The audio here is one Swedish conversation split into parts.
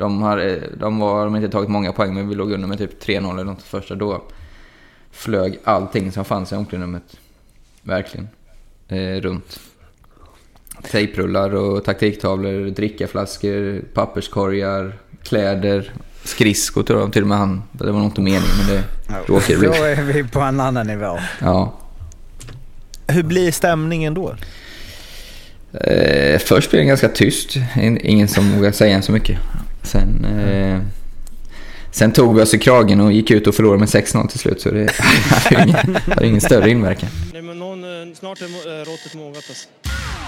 De har, eh, de var, de har inte tagit många poäng, men vi låg under med typ 3-0 eller något första. Då flög allting som fanns i omklädningsrummet. Verkligen. Eh, runt. Tejprullar och taktiktavlor, drickaflaskor, papperskorgar, kläder, skridskor tror jag till och med han. Det var nog inte meningen men det råkade bli. Då är vi på en annan nivå. Ja. Hur blir stämningen då? Eh, först blev det ganska tyst. Ingen som vågade säga så mycket. Sen, eh, sen tog vi oss i kragen och gick ut och förlorade med 6-0 till slut. Så det hade ingen, ingen större inverkan. Nej, men någon, eh, snart är eh, råttet mogat alltså.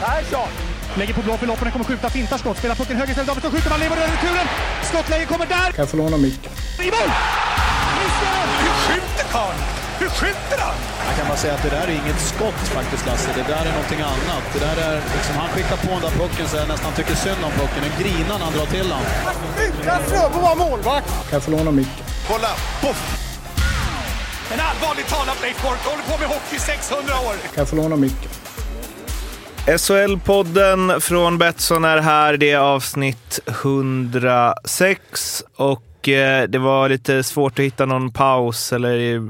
Persson! Lägger på blå för loppen, kommer skjuta, fintar skott, spelar pucken höger istället, Davidsson skjuter, man lever över returen! Skottläge kommer där! Kan jag få låna micken? I mål! Hur skjuter karln? Hur skjuter han? Jag kan bara säga att det där är inget skott faktiskt Lasse. Det där är någonting annat. Det där är liksom, han skickar på den där pucken så jag nästan tycker synd om pucken. Den grinar när han drar till den. Utan Fröbo var målvakt! Kan jag få låna micken? Kolla! Poff! En allvarligt talat Leif Boork håller på med hockey i 600 år! Kan jag få låna micken? SHL-podden från Betsson är här. Det är avsnitt 106 och eh, det var lite svårt att hitta någon paus eller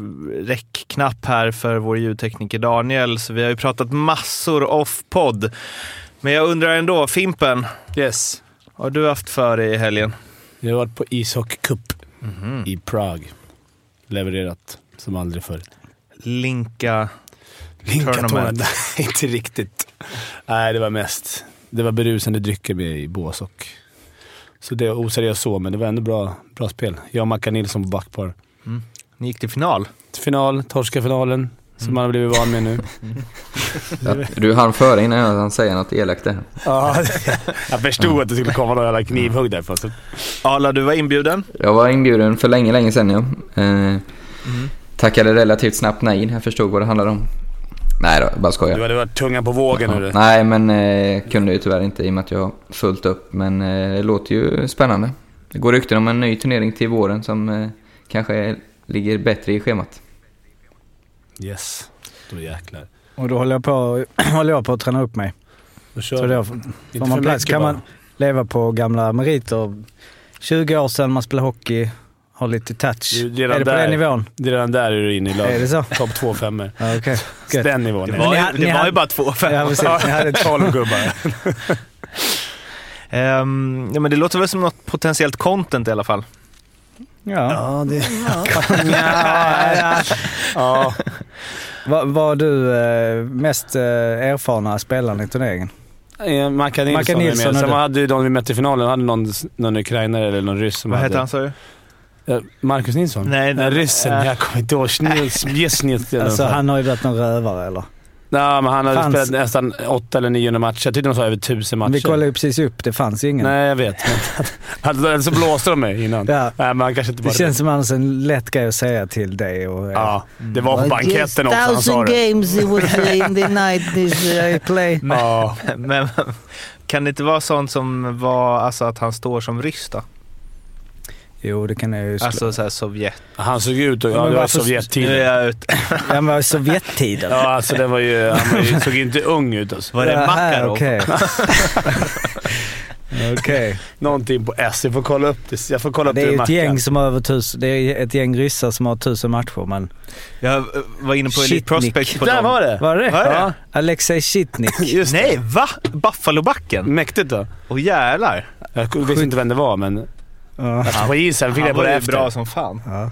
räckknapp här för vår ljudtekniker Daniel, så vi har ju pratat massor off-podd. Men jag undrar ändå, Fimpen, Yes. vad har du haft för dig i helgen? Jag har varit på ishockey cup i Prag. Levererat som aldrig förr. Linka... Linkatonen? Tournament. Nej, inte riktigt. Nej, det var mest... Det var berusande drycker med i bås och... Så det var oseriöst så, men det var ändå bra, bra spel. Jag och Mackan Nilsson på backpar. Ni gick till final. Final, torska finalen, som man har blivit van med nu. Ja, du hann före innan han säger något elakt där. ja, jag förstod att det skulle komma jävla knivhugg. Så Arla, du var inbjuden. Jag var inbjuden för länge, länge sedan ja. Eh, Tackade relativt snabbt nej. Jag förstod vad det handlade om. Nej då, bara skojar. du hade varit tungan på vågen. Ja, hörru. nej, men eh, kunde ju tyvärr inte i och med att jag har fullt upp. Men eh, det låter ju spännande. Det går rykten om en ny turnering till våren som eh, kanske ligger bättre i schemat. Yes, då jäklar. Och då håller jag på, håller jag på att träna upp mig. Då Så kör då får man plats kan bara. man leva på gamla meriter. 20 år sedan man spelade hockey, har lite touch. Det är redan är det på där. den nivån? Det är redan där är du inne i Är laget. det så? Topp två femmor. Ja, okej. Gött. Den nivån. Det är var, ni det ni var hade- ju bara två fem. Ja, precis. Ni hade Tolv gubbar. Ehm, ja, men det låter väl som något potentiellt content i alla fall. Ja. Ja, det... ja, ja. Ja. Var, var du eh, mest eh, erfarna spelaren i turneringen? Eh, Mackan Nilsson, Mackan är Nilsson med. är Sen hade ju de vi mötte i finalen, hade någon, någon ukrainare eller någon ryss som Vad hette han sa du? Ja, Marcus Nilsson? Nej, Nej, ryssen. Äh. Jag kommer inte ihåg. Snils. Alltså han har ju varit någon rövare eller? Nej, men han hade Fanns- spelat nästan 800 eller 900 matcher. Jag tyckte de sa över 1000 matcher. Vi kollade ju precis upp, det fanns ju ingen. Nej, jag vet. Men, eller så blåste de mig innan. Ja. Nej, men han kanske inte Det känns som annars en lätt grej att säga till dig och. Ja, det var på banketten också han sa det. games it was in the night this I play. Ja, Men kan det inte vara sånt som var, alltså att han står som ryss då? Jo, det kan jag ju. Alltså såhär Sovjet. han såg ut och... Ja, Ja, men det var varför- Nu är Sovjettiden. jag ute. Han var i Sovjettiden. Ja, alltså det var ju... Han var ju, såg inte ung ut alltså. Var det Jaha, Makarov? Okej. Okej. Någonting på S. Jag får kolla upp det. Jag får kolla upp Det är ju ett gäng som har över tusen, det är ett gäng ryssar som har tusen matcher men... Jag var inne på Elite. Prospect på Där dem. var det! Var det Var det? Ja. Alexej Shitnik. Just Nej, va? Buffalobacken? Mäktigt då. Åh jävlar. Jag visste inte vem det var, men... Ja. Jag på isen fick Han jag på var det ju efter. bra som fan. Ja.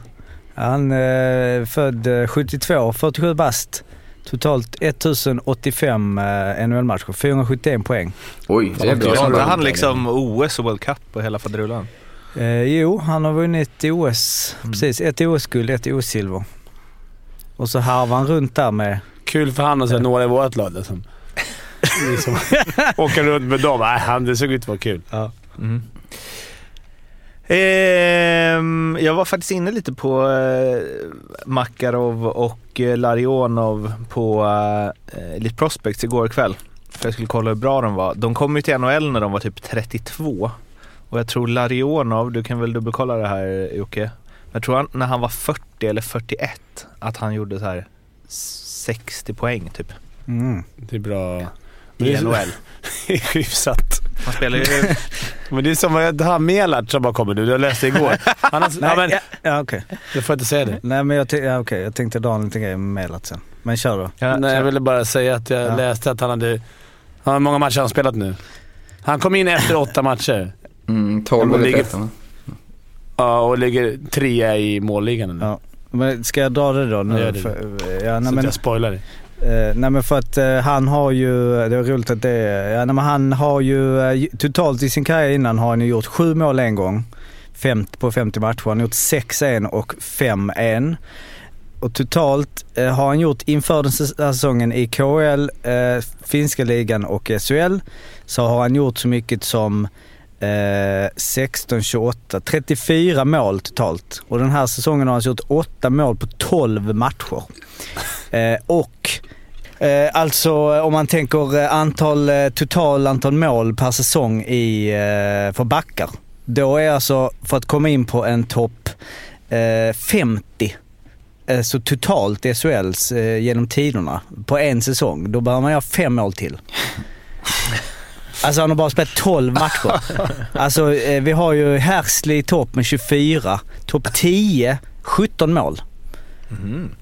Han är född eh, 72, 47 bast. Totalt 1085 eh, NHL-matcher, 471 poäng. Oj, det är bra. Gjorde Bra. han liksom OS och World Cup och hela faderullan? Eh, jo, han har vunnit OS. Precis, ett OS-guld, ett OS-silver. Och så harvar han runt där med... Kul för han och sen några i vårt lag liksom. liksom åka runt med dem. Han, det såg ut att vara kul. Mm. Ehm, jag var faktiskt inne lite på eh, Makarov och eh, Larionov på eh, Elite Prospects igår kväll. För jag skulle kolla hur bra de var. De kom ju till NHL när de var typ 32. Och jag tror Larionov, du kan väl dubbelkolla det här Jocke. Jag tror han, när han var 40 eller 41 att han gjorde så här 60 poäng typ Mm. Det är bra. i NHL. Hyfsat. Han spelar ju... Men det är som att han Melart som bara kommer nu. Jag läste igår. Han har, ja, men, ja, ja, okej. jag får inte säga det. Nej men jag, ja, okej, jag tänkte dra en liten grej med Melat sen. Men kör då. Ja, Nej, jag ville bara säga att jag Ja. läste att han hade... Han har många matcher han har spelat nu. Han kom in efter åtta matcher. Mm, 12 Ja, men eller ligger- 13 va? Ja, och ligger trea i målligan nu. Ja. Men ska jag dra det då? Nu? Ja, det. För, ja, Så nej, att men, jag spoilar det. Uh, nej men för att uh, han har ju, det är roligt att det är, ja, nej, men han har ju uh, totalt i sin karriär innan har han ju gjort sju mål en gång. Fem, på 50 matcher. Han har gjort 6-1 och 5-1. Och totalt har han gjort inför den här säsongen i KL, finska ligan och SHL så har han gjort så mycket som 16, 28, 34 mål totalt. Och den här säsongen har han gjort 8 mål på 12 matcher. Eh, och Eh, alltså eh, om man tänker eh, antal, total antal mål per säsong i, eh, för backar. Då är alltså, för att komma in på en topp eh, 50 så totalt i SHLs eh, genom tiderna på en säsong, då behöver man göra fem mål till. Alltså han har bara spelat 12 matcher. Alltså eh, vi har ju Hersley i topp med 24, topp 10, 17 mål.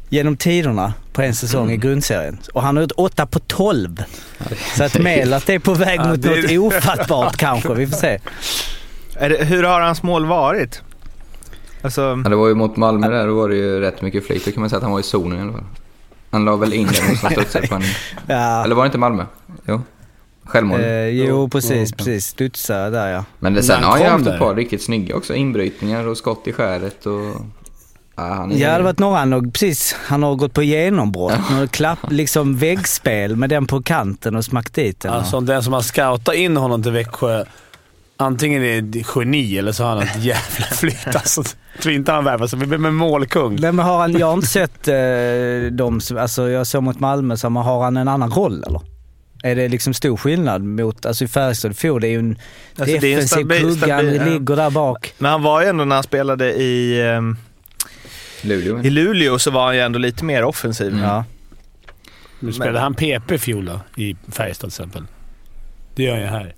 Genom tiderna på en säsong i grundserien. Och han har gjort 8 på 12. Så att Melat är på väg mot något ofattbart kanske, vi får se. Är det, hur har hans mål varit? Alltså, Ja, det var ju mot Malmö där, då var det ju rätt mycket flyt. Då kan man säga att han var i zonen i alla fall. Han la väl in den och så studsade på en... Ja. Eller var det inte Malmö? Jo. Självmål. Eh, jo precis, precis. Studsar där ja. Men det, sen har han ju haft ett par riktigt snygga också. Inbrytningar och skott i skäret och... Han är... Ja, det har varit några, han har, precis, han har gått på genombrott. Ja. Klapp, liksom väggspel med den på kanten och smackt dit den. Alltså den som har scoutat in honom till Växjö, antingen är det geni eller så har han ett jävla flyt. Alltså, tror inte han värvar sig. Vi blir med målkung. Nej, men har han, jag har inte sett eh, dem, som- alltså jag såg mot Malmö, så har han en annan roll eller? Är det liksom stor skillnad mot, alltså i Färjestad fjol, det är ju en Alltså, defensiv kugge, han ligger där bak. men han var ju ändå när han spelade i, ehm, Luleå. i Luleå så var han ju ändå lite mer offensiv. Mm. Ja. Nu spelade han PP i fjol då, i Färjestad till exempel. Det gör jag här.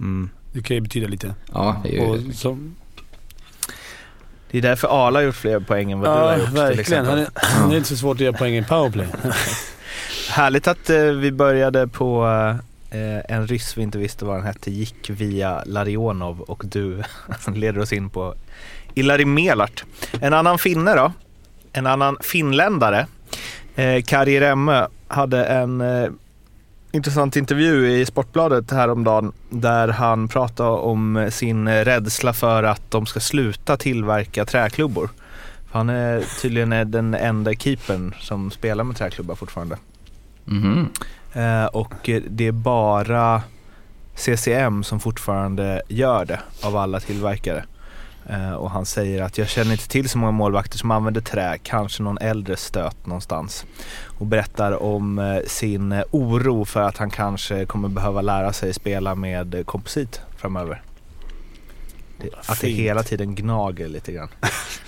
Mm. Det kan ju betyda lite. Ja, det är ju... Och så, Det är därför Arla har gjort fler poäng än vad du har ja, gjort till verkligen. exempel. Han är, det är inte så svårt att göra poäng i powerplay. Härligt att eh, vi började på eh, en ryss vi inte visste vad han hette, gick via Larionov och du leder oss in på Ilari Melart. En annan finne då, en annan finländare, eh, Kari Remme, hade en eh, intressant intervju i Sportbladet häromdagen där han pratade om sin rädsla för att de ska sluta tillverka träklubbor. För han är tydligen den enda keepern som spelar med träklubbar fortfarande. Mhm. Eh, och det är bara CCM som fortfarande gör det av alla tillverkare. Eh, och han säger att jag känner inte till så många målvakter som använder trä, kanske någon äldre stöt någonstans. Och berättar om eh, sin eh, oro för att han kanske kommer behöva lära sig spela med komposit framöver. Det, att det hela tiden gnager lite grann.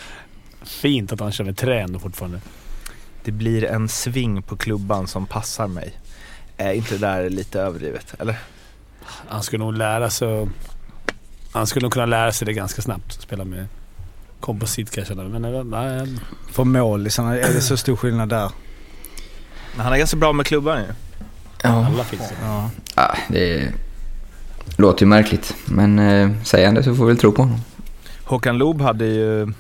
Fint att han kör med trä ändå fortfarande. Det blir en sving på klubban som passar mig. Är inte det där lite överdrivet? Eller? Han skulle nog lära sig Han skulle nog kunna lära sig det ganska snabbt. Spela med komposit kan jag känna. Men eh, nej, För målisarna, är det så stor skillnad där? Men han är ganska bra med klubban ju. Ja. alla finns det. Ja. ja, det låter ju märkligt. Men eh, säger han det så får vi väl tro på honom. Håkan Loob hade ju,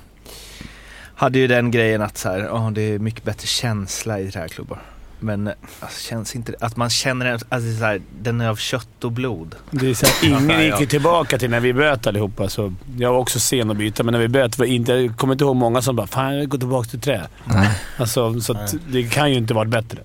hade ju den grejen att så här, oh, det är mycket bättre känsla i träklubbar. Men alltså, känns inte att man känner den, alltså, så här, den är av kött och blod. Det är så här, ingen Ja, ja. gick ju tillbaka till när vi bröt allihopa. Så jag var också sen att byta, men när vi bröt var inte, jag kommer inte ihåg många som bara “Fan, jag går tillbaka till trä”. Nej. Alltså, så att det kan ju inte varit bättre.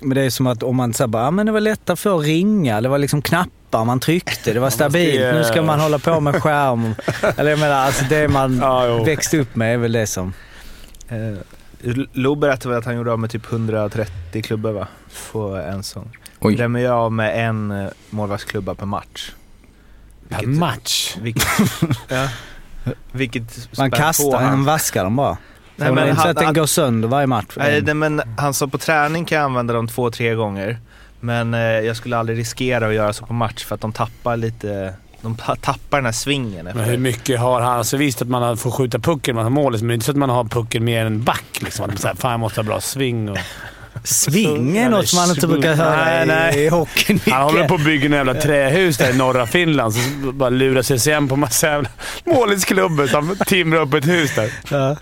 Men det är som att om man säger bara, ah, men det var lättare för att ringa, det var liksom knappar man tryckte, det var stabilt, nu ska man hålla på med skärm. Eller jag menar, alltså det man Ja, växte upp med är väl det som... Eh, Loob berättade väl att han gjorde av med typ 130 klubbor va? På en säsong. Oj. Drämmer jag av med en eh, målvaktsklubba per match. Per Vilket- match. Vilket, ja, vilket Man kastar han. vaskar den bara. Nej, men inte så han- att den går sönder varje match. Nej, nej, men han sa på träning kan jag använda dem två, tre gånger. Men eh, jag skulle aldrig riskera att göra så på match för att de tappar lite, de pa- tappar den här svingen. Men hur mycket har han? Alltså visst att man får skjuta pucken man har målet, men det är inte så att man har pucken mer än back. Liksom. Att man säger fan jag måste ha bra sving. Och... Sving är något som man inte brukar höra Nej, i, nej. i hockeyn. Han håller på att bygga en jävla trähus där i norra Finland, så bara lurar CSN på massa jävla målitsklubbor som timrar upp ett hus där. Ja.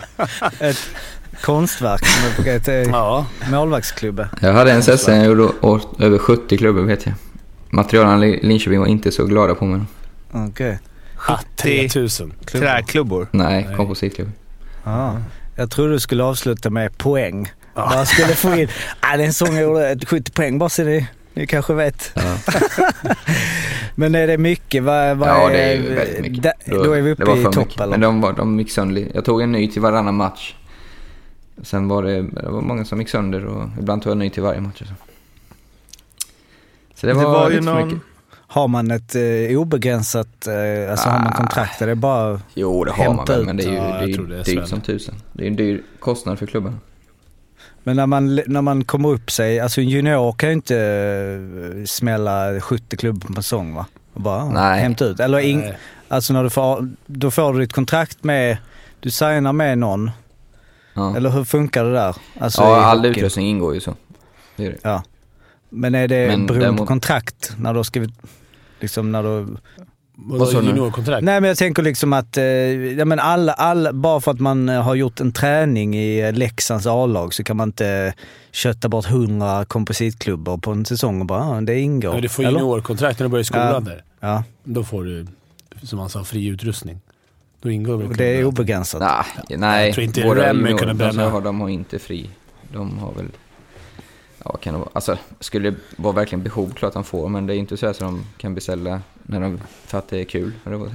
Ett konstverk som är på G till Ja. målvaktsklubbe. Jag hade en säsong jag gjorde åt över 70 klubbor vet jag. Materialen i Linköping var inte så glada på mig. Okej. 3000. Träklubbor. Nej, Nej. kompositklubbor. Ja. Jag trodde du skulle avsluta med poäng. Ja. Bara skulle få in, ah, det är en sång jag gjorde 70 poäng bara så ni, ni kanske vet. Ja. Men är det mycket? Vad, vad ja, det är ju väldigt mycket. Da, då, är vi det uppe var i för topp mycket. eller? Men de, var, de gick sönder. Jag tog en ny till varannan match. Sen var det, det var många som gick sönder och ibland tog jag en ny till varje match. Så, så det, Det var, var ju någon- mycket. Har man ett eh, obegränsat, eh, alltså har man Ah. kontrakt? Är det bara... Jo, det har man väl, men det är ju, Ja, det är det är dyrt som tusen. Det är en dyr kostnad för klubben. Men när man, när man kommer upp sig, alltså en junior kan ju inte eh, smälla 70 klubbor på en säsong va? Och bara ah, Nej. hämta ut. Eller in, Nej. alltså när du får, då får du ditt kontrakt med, du signar med någon. Ja, Eller hur funkar det där? Alltså ja all utrustning ingår ju så. Det är det. Ja. Men är det Men beroende på däremot- kontrakt? När du har skrivit, liksom när du... Vad sa du? Juniorkontrakt? Nej men jag tänker liksom att, eh, ja men alla, alla, bara för att man eh, har gjort en träning i Leksands A-lag så kan man inte kötta bort 100 kompositklubbor på en säsong och bara, ah, det ingår. Ja, du får juniorkontrakt när du börjar i skolan Ja. där. Ja, Då får du, som han sa, fri utrustning. Då ingår väl och det är obegränsat. Nej, nej. Jag tror inte våra kunde de som bränna. har, de har inte fri. De har väl... Ja, kan det vara? Alltså, skulle det vara verkligen behov, klart de får. Men det är inte så så de kan beställa när de, för att det är kul. Så de har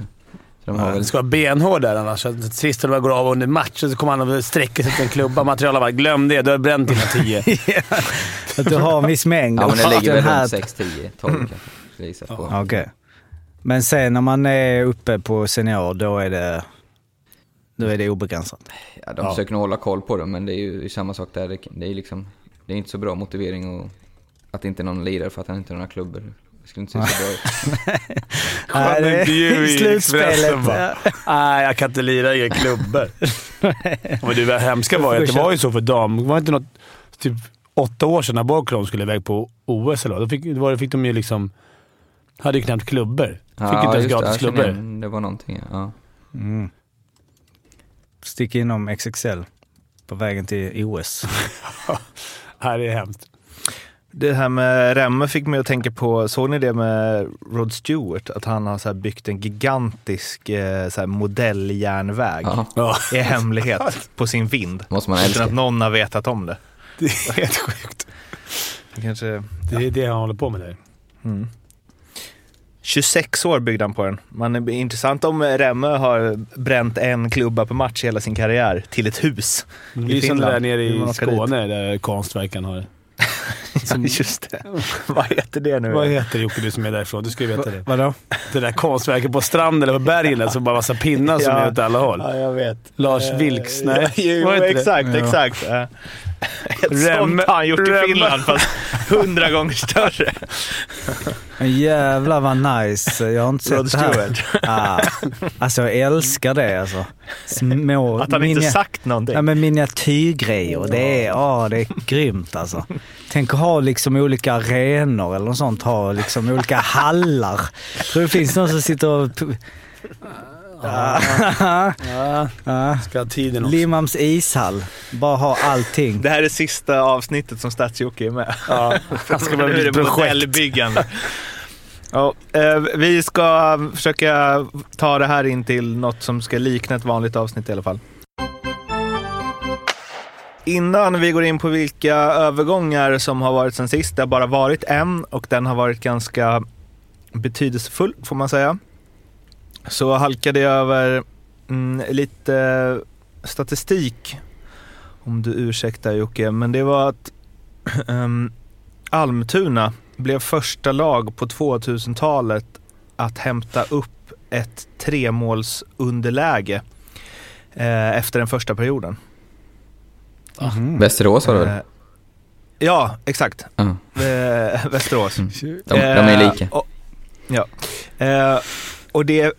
Ja, väl... det ska vara benhård där annars. Att Sist bara går av under matchen så kommer han och sträcker sig till en klubba. Material bara, glöm det, du har bränt dina tio. Att du har en viss mängd. Ja, men det och ligger väl runt 6, 10, 12 kanske. Gissa på. Okej. Men sen när man är uppe på senior, då är det, då är det obegränsat. Ja, de Ja. försöker nog hålla koll på det, men det är ju samma sak där. Det, det är liksom... Det är inte så bra motivering och att inte någon lirar för att han inte har några klubbor. Det skulle inte se så bra ut. Skön det är slutspelet. Nej, jag kan inte lira i inga klubbor. Men det hemska var ju att det var ju så för dam. Det var inte något... Typ åtta år sedan när Borgholm skulle iväg på OS eller vad, då fick, då var det- fick de ju liksom... Hade ju knappt klubbor. Fick inte ens gratis klubbor. igen. Det var någonting, ja. Mm. Stick inom XXL på vägen till OS. Här är hemskt. Det här med Remme fick mig att tänka på, såg ni det med Rod Stewart? Att han har så här byggt en gigantisk eh, så här modelljärnväg ja. I hemlighet på sin vind. Måste man Utan älska. att någon har vetat om det. det är helt sjukt. Kanske, Det är det han håller på med där. mm. 26 år byggde han på den. Man är intressant om Remme har bränt en klubba per match hela sin karriär till ett hus. Det I är som det där nere i åka dit? Skåne, där konstverken har. Ja, just det. Vad heter det nu? Vad heter det Jocke, du som är därifrån? Du ska ju veta det. Vadå? Det där konstverket på stranden eller på bergen där som bara massa pinnar som Ja. är åt alla håll. Ja, jag vet. Lars Eh, Vilks? Nej, Jo, var det inte det? exakt, Ja. exakt. Ett Rem- sånt har han gjort i Rem- Finland, fast hundra gånger större. Men jävlar vad nice. Jag har inte Rod sett det här. Stewart. Ah, alltså jag älskar det alltså. Små, Att han inte sagt någonting. Ja men miniatyrgrejer, det är, ja, det är grymt alltså. Tänk att ha liksom olika arenor eller något sånt, ha liksom olika hallar. Tror det finns någon som sitter och... Ja. Ja, Ja. ska ha tiden också. Limhamns ishall, bara ha allting. Det här är sista avsnittet som Stats-Jocke är med. Ja, han ska bara bli projekt. modellbyggande. Ja, eh, vi ska försöka ta det här in till något som ska likna ett vanligt avsnitt i alla fall. Innan vi går in på vilka övergångar som har varit sen sist, det har bara varit en och den har varit ganska betydelsefull får man säga. Så halkade jag över mm, lite statistik, om du ursäktar Jocke, men det var att ähm, Almtuna blev första lag på 2000-talet att hämta upp ett tremålsunderläge eh, efter den första perioden. Mhm. Västerås var det väl? Eh, Ja, exakt. Eh, Västerås. Mm. De, de är Eh, lika. Och, ja. Eh, och det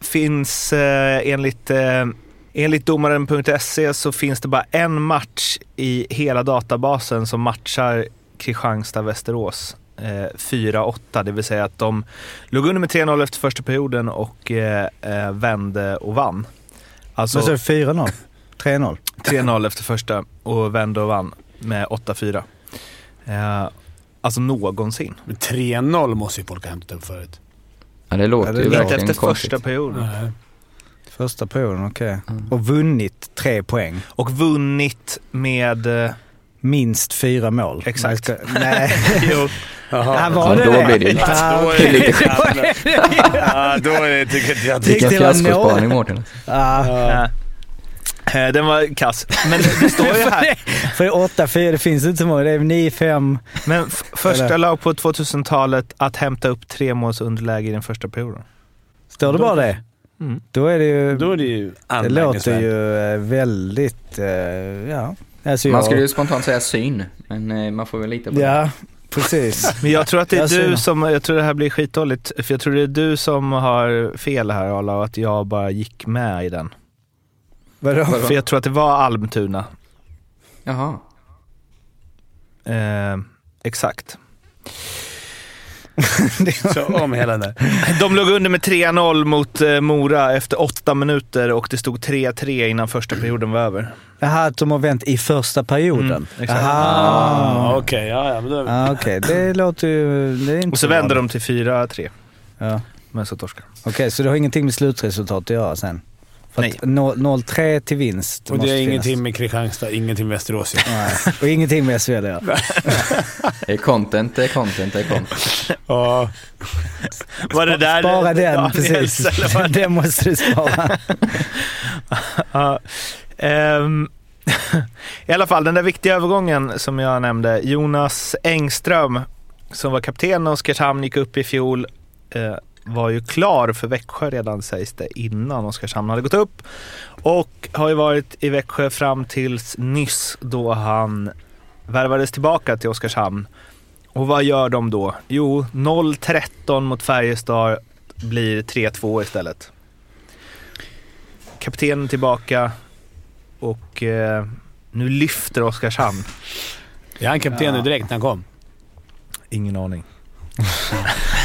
finns eh, enligt, eh, enligt domaren.se så finns det bara en match i hela databasen som matchar Kristianstad-Västerås. Eh, 4-8, det vill säga att de låg under med 3-0 efter första perioden och vände och vann. Alltså sa du? 4-0? 3-0? 3-0 efter första och vände och vann med 8-4. Eh, alltså någonsin. Men 3-0 måste ju folk ha hämtat upp förut. Ja, det låter Ja, det ju är Inte verkligen efter konstigt. första perioden. Nej. Första perioden, okej. Mm. Och vunnit tre poäng. Och vunnit med... eh, Minst fyra mål. Exakt. Ska- Nej. jo, Ja, var Ja, det då det? blir det ju lite- är det lite Ja, då är det, tycker inte jag. Tyckte Vilken fiaskospaning. Mårten. Ja. eh, den var kass. Men det står ju här. För 8-4, det finns inte så många. Det är 9-5. Men första Eller? lag på 2000-talet att hämta upp tre måls underläge i den första perioden. Står det bara det? Mm. Då är det ju... Då är det ju det låter ju eh, väldigt... eh, Ja. Alltså Man skulle ju spontant säga syn, men eh, man får väl lita på det. Ja, precis. Men jag tror att det är du som, jag tror det här blir skitdåligt, för jag tror det är du som har fel här Arla och att jag bara gick med i den. Vadå? För jag tror att det var Almtuna. Jaha. Eh, exakt. Så om hela den där. De låg under med 3-0 mot eh, Mora efter åtta minuter och det stod 3-3 innan första perioden var över. Jaha, att de har vänt i första perioden. Mm. Ah. Okej, ja, ja, men då... Ja, okej. Det låter ju... Det är inte Och så vände de till 4-3, Ja. men så torskade Okej, så det har ingenting med slutresultat att göra sen? Nej. att no- 0-3 till vinst Och det är finnas. ingenting med Kristianstad, ingenting med Västerås. Ja. Nej. Och ingenting med SVL att göra. Eh, Content är content är content. Ja, Var det där Spara den, Daniels, precis. Den måste du spara. Ja, ehm, I alla fall, den där viktiga övergången som jag nämnde. Jonas Engström, som var kapten när Oskarshamn gick upp i fjol, eh, var ju klar för Växjö redan sägs det innan Oskarshamn hade gått upp. Och har ju varit i Växjö fram tills nyss då han värvades tillbaka till Oskarshamn. Och vad gör de då? Jo, 0-13 mot Färjestad blir 3-2 istället. Kaptenen tillbaka och eh, nu lyfter Oskarshamn. är han kapten nu direkt när han kom? Ingen aning.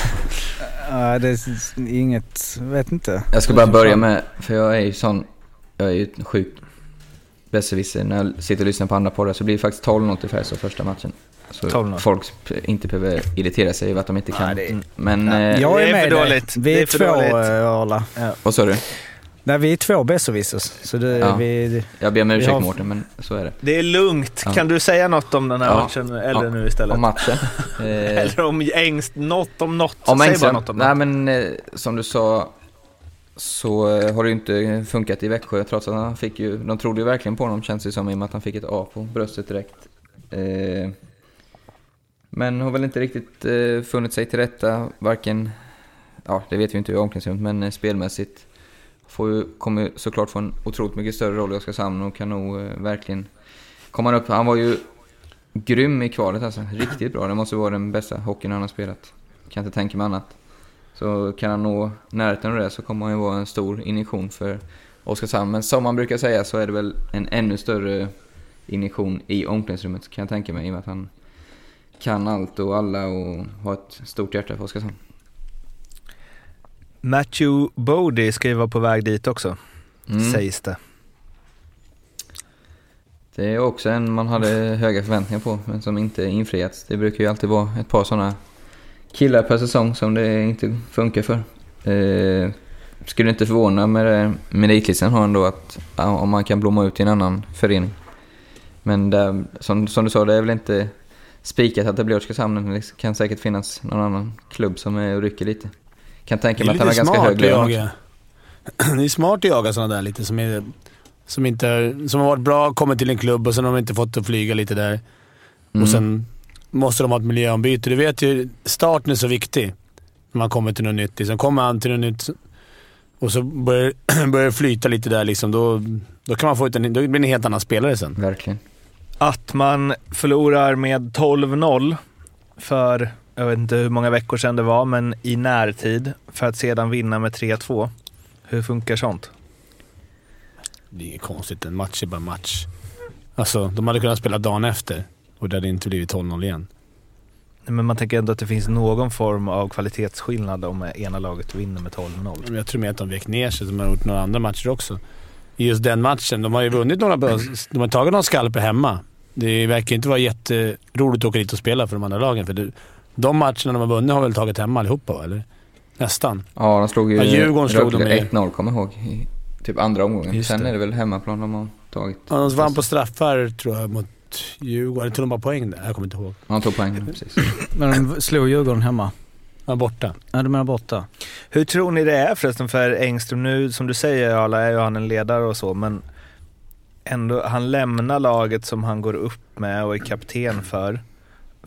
Ja, det är inget... Vet inte. Jag ska bara börja med, för jag är ju sån, jag är ju sjukt besserwisser. När jag sitter och lyssnar på andra poddar så blir det faktiskt 12-0 till Färjestad första matchen. Så 12-0. folk inte behöver irritera sig över att de inte kan. Nej, det- Men, Nej. eh, Jag det är är med för dig. dåligt. Vi är, är för två, dåligt. eh, Arla. vad sa du? Nej, vi är två besserwissers. Så det, Ja. vi, Jag ber om ursäkt har- Mårten, men så är det. Det är lugnt. Ja. Kan du säga något om den här Ja. matchen eller Ja. nu istället? Om matchen. Eller om Engst, något om något. Om Säg bara något om nej något. men eh, som du sa så eh, har det ju inte funkat i Växjö trots att han fick ju, de trodde ju verkligen på honom känns det som i och med att han fick ett A på bröstet direkt. Eh, men har väl inte riktigt eh, funnit sig till rätta, varken, ja det vet vi inte i omklädningsrummet, men eh, spelmässigt. Får ju, kommer såklart få en otroligt mycket större roll i Oskarshamn och kan nog eh, verkligen komma upp. Han var ju grym i kvalet alltså, riktigt bra. Det måste vara den bästa hockeyn han har spelat. Kan inte tänka mig annat. Så kan han nå närheten av det så kommer han ju vara en stor injektion för Oskarshamn. Men som man brukar säga så är det väl en ännu större injektion i omklädningsrummet kan jag tänka mig. I och med att han kan allt och alla och har ett stort hjärta för Oskarshamn. Matthew Bodie ska ju vara på väg dit också, Mm. sägs det. Det är också en man hade höga förväntningar på men som inte infriats. Det brukar ju alltid vara ett par sådana killar per säsong som det inte funkar för. Eh, skulle inte förvåna med det meritlistan har ändå att om man kan blomma ut i en annan förening. Men det, som, som du sa, det är väl inte spikat att det blir Oskarshamn. Det kan säkert finnas någon annan klubb som är och rycker lite. Kan tänka mig att han har ganska smart hög lön. Det är smart att jaga sådana där lite som, är, som, inte, som har varit bra, kommit till en klubb och sen har de inte fått att flyga lite där. Mm. Och sen måste de ha ett miljöombyte. Du vet ju, starten är så viktig när man kommer till något nytt. Sen kommer han till något nytt och så börjar, börjar det flyta lite där. Liksom. Då, då kan man få ut en, då blir det en helt annan spelare sen. Verkligen. Att man förlorar med 12-0 för, jag vet inte hur många veckor sedan det var, men i närtid för att sedan vinna med 3-2. Hur funkar sånt? Det är inget konstigt. En match är bara match. Alltså, de hade kunnat spela dagen efter och det hade inte blivit 12-0 igen. Men man tänker ändå att det finns någon form av kvalitetsskillnad om ena laget vinner med 12-0. Men Jag tror mer att de vek ner sig, som har gjort några andra matcher också. I just den matchen. De har ju vunnit några... De har tagit några skalper hemma. Det verkar inte vara jätteroligt att åka dit och spela för de andra lagen. För det, de matcherna de har vunnit har väl tagit hemma allihopa, eller? Nästan. Ja, de slog ju Ja, Djurgården slog de Rögle med. 1-0 kommer jag ihåg. I typ andra omgången. Just Sen det. är det väl hemmaplan de har tagit. Ja, de vann på straffar, tror jag, mot Djurgården. Tog de bara poäng där? Jag kommer inte ihåg. Han tog poäng, precis. Men de slog Djurgården hemma. Ja, borta. Ja, de är borta. Hur tror ni det är förresten för Engström nu, som du säger Arla, är ju han en ledare och så, men ändå, han lämnar laget som han går upp med och är kapten för,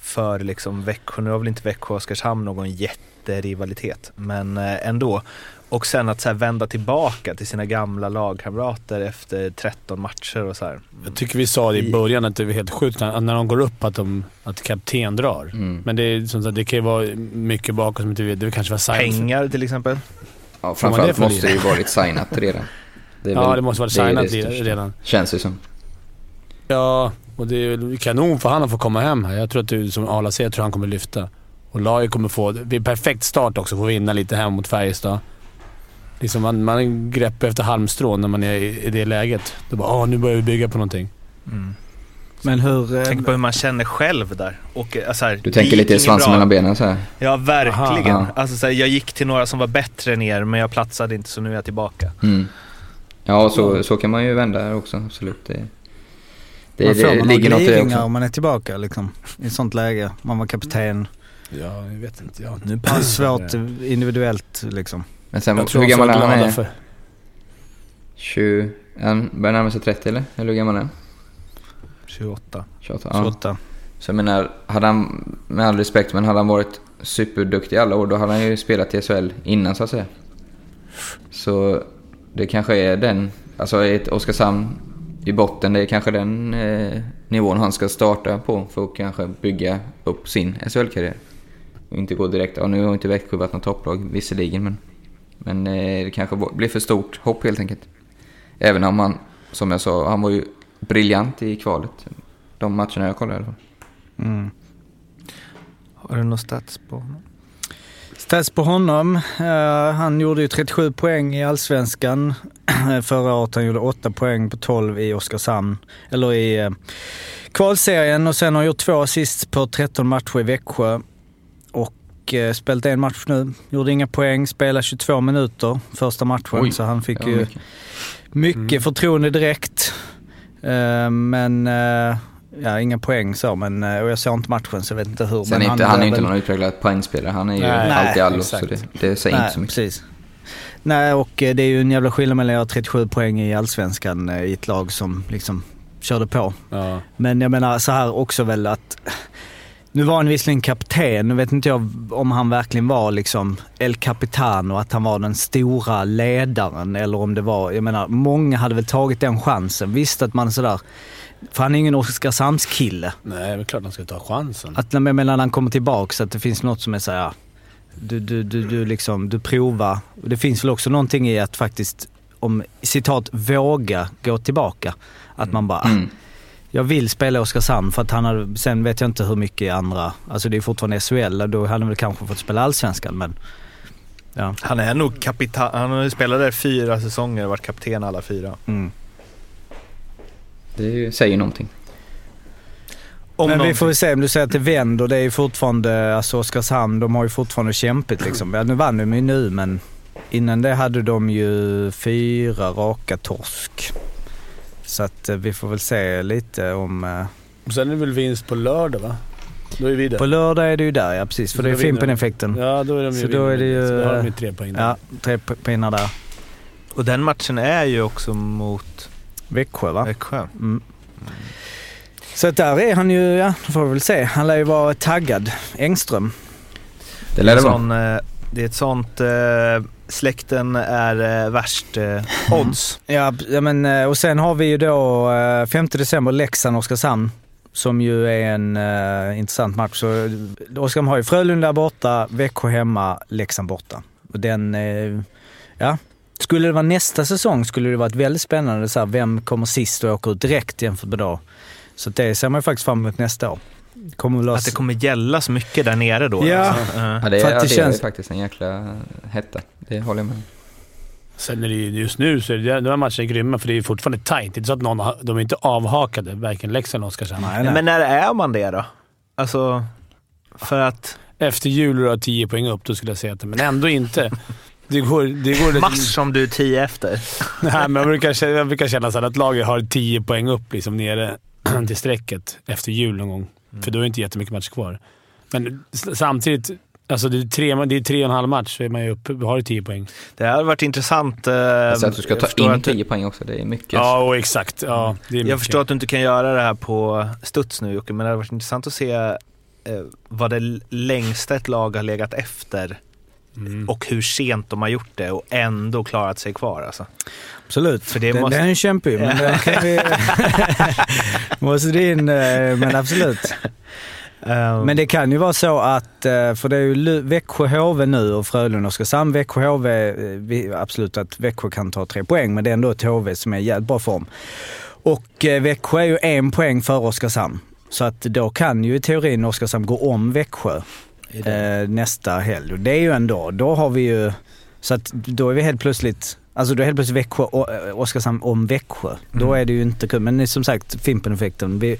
för liksom Växjö, nu har väl inte Växjö och Oskarshamn någon jätterivalitet, men eh, ändå. Och sen att så här vända tillbaka till sina gamla lagkamrater efter 13 matcher och så här. Jag tycker vi sa det i början att det var helt sjukt när, när de går upp att, de, att kapten drar. Mm. Men det, är, som sagt, det kan ju vara mycket bakom som inte vet. Det kanske var signat. Pengar till exempel. Ja, det framförallt för måste det ju varit signat redan. Det är Ja, väl- det måste vara är signat det största. redan. Känns det som. Ja, och det är kanon för han att få komma hem här. Jag tror att du, som Arla säger, jag tror han kommer lyfta. Och Lager kommer få... Det är perfekt start också, få vinna lite hem mot Färjestad. Liksom man, man grepp efter halmstrån när man är i, i det läget. Då bara åh, nu börjar vi bygga på någonting. Mm. Men hur... eh, Tänk på hur man känner själv där. Och, eh, så här, Du tänker lite svansen mellan benen så här. Ja, verkligen. Aha. Alltså, så här, jag gick till några som var bättre än er, men jag platsade inte så nu är jag tillbaka. Mm. Ja, så, så kan man ju vända här också. Absolut. Det, det, man får det man ligger något i det också. om man är tillbaka liksom. I ett sånt läge. Man var kapten. Ja, jag vet inte. Ja. Nu Det är svårt individuellt liksom. Men sen, Jag tror hur gammal är han? för. 20... Han börjar närma sig 30 eller? Eller hur gammal är han? 28. 28? Ja. 28. Så jag menar, hade han, med all respekt, men hade han varit superduktig i alla år, då hade han ju spelat i SHL innan så att säga. Så det kanske är den, alltså ett Oskarshamn i botten, det är kanske den eh, nivån han ska starta på för att kanske bygga upp sin SHL-karriär. Och inte gå direkt, ja nu har inte Växjö varit något topplag visserligen, men, men eh, det kanske blir för stort hopp helt enkelt. Även om han, som jag sa, han var ju briljant i kvalet. De matcherna jag kollade i alla fall. Mm. Har du någon stats på honom? Stats på honom. eh, han gjorde ju 37 poäng i Allsvenskan förra året. Han gjorde 8 poäng på 12 i Oskarshamn. Eller i uh, kvalserien och sen har han gjort två assist på 13 matcher i Växjö. Och spelat en match nu. Gjorde inga poäng, spelade 22 minuter första matchen. Oj, så han fick ju mycket. mycket förtroende direkt. Eh, men eh, ja, inga poäng så. Men, eh, och jag såg inte matchen så jag vet inte hur. Sen men inte, han är ju inte någon utpräglad poängspelare. Han är ju Nej, alltid allo, så det, det säger Nej, inte så mycket. precis. Nej, och eh, det är ju en jävla skillnad mellan att göra 37 poäng i Allsvenskan eh, i ett lag som liksom körde på. Ja. Men jag menar så här också väl att nu var han visserligen kapten. Nu vet inte jag om han verkligen var liksom El Capitano, att han var den stora ledaren eller om det var, jag menar många hade väl tagit den chansen. Visst att man sådär, för han är ingen Oskarshamnskille. Nej, det är klart han ska ta chansen. Att när, men när han kommer tillbaka så att det finns något som är såhär, du, du, du, du liksom, du provar. Och det finns väl också någonting i att faktiskt, om citat, våga gå tillbaka. Att man bara, Mm. Jag vill spela Oskarshamn för att han hade, sen vet jag inte hur mycket i andra, alltså det är fortfarande SHL, då hade han väl kanske fått spela Allsvenskan men ja. Han är nog kapitan. Han har ju spelat där fyra säsonger och varit kapten alla fyra. Mm. Det säger någonting. Om men vi någonting. får väl se, om du säger att det vänder, det är ju fortfarande, alltså Oskarshamn, de har ju fortfarande kämpigt liksom. Ja, nu vann de ju nu men innan det hade de ju fyra raka torsk. Så att eh, vi får väl se lite om... eh, Och sen är det väl vinst på lördag va? Då är vi där. På lördag är det ju där, ja precis. För Så det är då. Fimpen-effekten. Ja, då är de ju Så då är det ju, Så då har de ju eh, tre poäng där. Ja, tre pinnar där. Och den matchen är ju också mot Växjö va? Växjö. Mm. Så att där är han ju, ja, det får vi väl se. Han lär ju vara taggad. Engström. Det lär det vara. eh, det är ett sånt eh, släkten är eh, värst eh, odds. Ja, ja, men eh, och sen har vi ju då eh, 5 december Leksand-Oskarshamn. Som ju är en uh, intressant match. Så eh, Oskarshamn har ju Frölunda borta, Växjö hemma, Leksand borta. Och den, eh, ja. Skulle det vara nästa säsong skulle det varit väldigt spännande. Så här, vem kommer sist och åker ut direkt jämfört med då? Så det ser man ju faktiskt fram emot nästa år. Kommer väl Att det kommer gälla så mycket där nere då. Ja. Alltså. Ja, det, För är, att det, är känns- ju faktiskt en jäkla hetta. Det håller jag med. Sen är det ju just nu så är det, de här matcherna är grymma, för det är fortfarande tajt. Det är inte så att någon de är inte avhakade, varken Leksand eller Oskarshamn. Nej, nej. Men när är man det då? Alltså, för att Efter jul och du har 10 poäng upp, då skulle jag säga att det, men ändå inte. Det går... Det går mars som du är tio efter. Nej, men jag brukar, känna- jag brukar känna så här att laget har 10 poäng upp liksom nere till strecket efter jul någon gång. För då är det inte jättemycket matcher kvar. Men samtidigt, alltså det är tre, det är tre och en halv match så är man ju uppe, har du 10 poäng. Det har varit intressant. Eh, att du ska ta in att 10 poäng också, det är mycket. Ja, och exakt. Ja, det är Jag förstår att du inte kan göra det här på studs nu Jocke, men det har varit intressant att se eh, vad det längsta ett lag har legat efter Mm. och hur sent de har gjort det och ändå klarat sig kvar. Alltså. Absolut. För det den, måste- den är kämpig, men den kan vi... måste det in, eh, men absolut. Um, Men det kan ju vara så att, eh, för det är ju Växjö HV nu och Frölunda och Oskarshamn. Växjö HV, eh, absolut att Växjö kan ta tre poäng, men det är ändå ett HV som är i jävligt bra form. Och Växjö är ju en poäng före Oskarshamn. Så att då kan ju i teorin Oskarshamn gå om Växjö eh, nästa helg. Och det är ju ändå, då har vi ju, så att då är vi helt plötsligt, alltså då är helt plötsligt Växjö, eh, Oskarshamn om Växjö. Då är det ju inte kul. Men som sagt, Fimpen-effekten. Vi,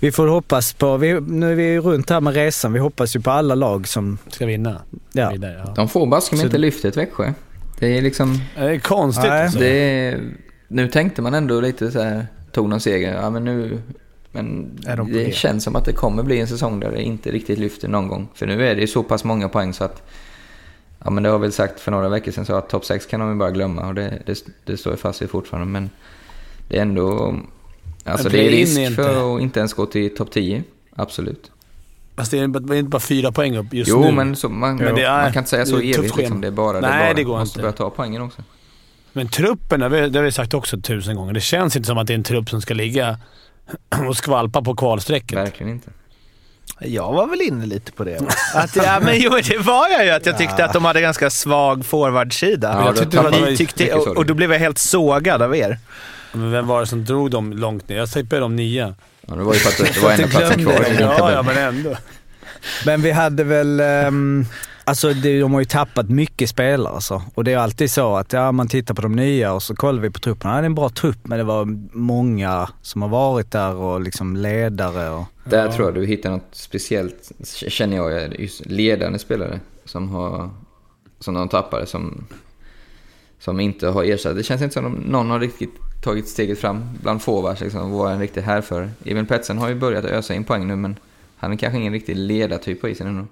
vi får hoppas på, vi, nu är vi runt här med resan, vi hoppas ju på alla lag som, Ska vinna. ja. Vidare, ja. De får baske inte lyftet Växjö. Det är liksom... Det är konstigt Nej. alltså. Det är, nu tänkte man ändå lite så här, tog någon seger, ja men nu... Men de det känns som att det kommer bli en säsong där det inte riktigt lyfter någon gång. För nu är det ju så pass många poäng så att... Ja men det har jag väl sagt för några veckor sedan så att topp 6 kan de ju bara glömma och det, det, det står jag fast vid fortfarande. Men det är ändå... Alltså det är risk inte- för att inte ens gå till topp 10. Absolut. Fast det är inte det är inte bara fyra poäng upp just Jo nu. men, så, man, Men det är- man kan inte säga så det evigt liksom. schema. Det är bara det. Nej, är bara. det går Man måste inte. börja ta poängen också. Men truppen, det det har vi sagt också tusen gånger. Det känns inte som att det är en trupp som ska ligga och skvalpa på kvalstrecket. Verkligen inte. Jag var väl inne lite på det. Att, ja, men jo, det var jag ju. Att jag tyckte att de hade ganska svag forwardsida. Ja, jag tyckte det var- tyckte, och, och då blev jag helt sågad av er. Men vem var det som drog dem långt ner? Jag tippade dem nia. Ja, det var ju för att det var en platsen kvar Ja, ja, men ändå. Men vi hade väl, ehm, alltså det, de har ju tappat mycket spelare alltså. Och det är alltid så att ja, man tittar på de nya och så kollar vi på truppen. Ja, det är en bra trupp men det var många som har varit där och liksom ledare och... Där tror jag du hittar något speciellt, känner jag, just ledande spelare som har, som de tappade, som, som inte har ersatt. Det känns inte som att någon har riktigt tagit steget fram bland forwards liksom, och var en riktig härförare. Emil Petsen har ju börjat ösa in poäng nu, men han är kanske ingen riktig ledartyp på isen ännu.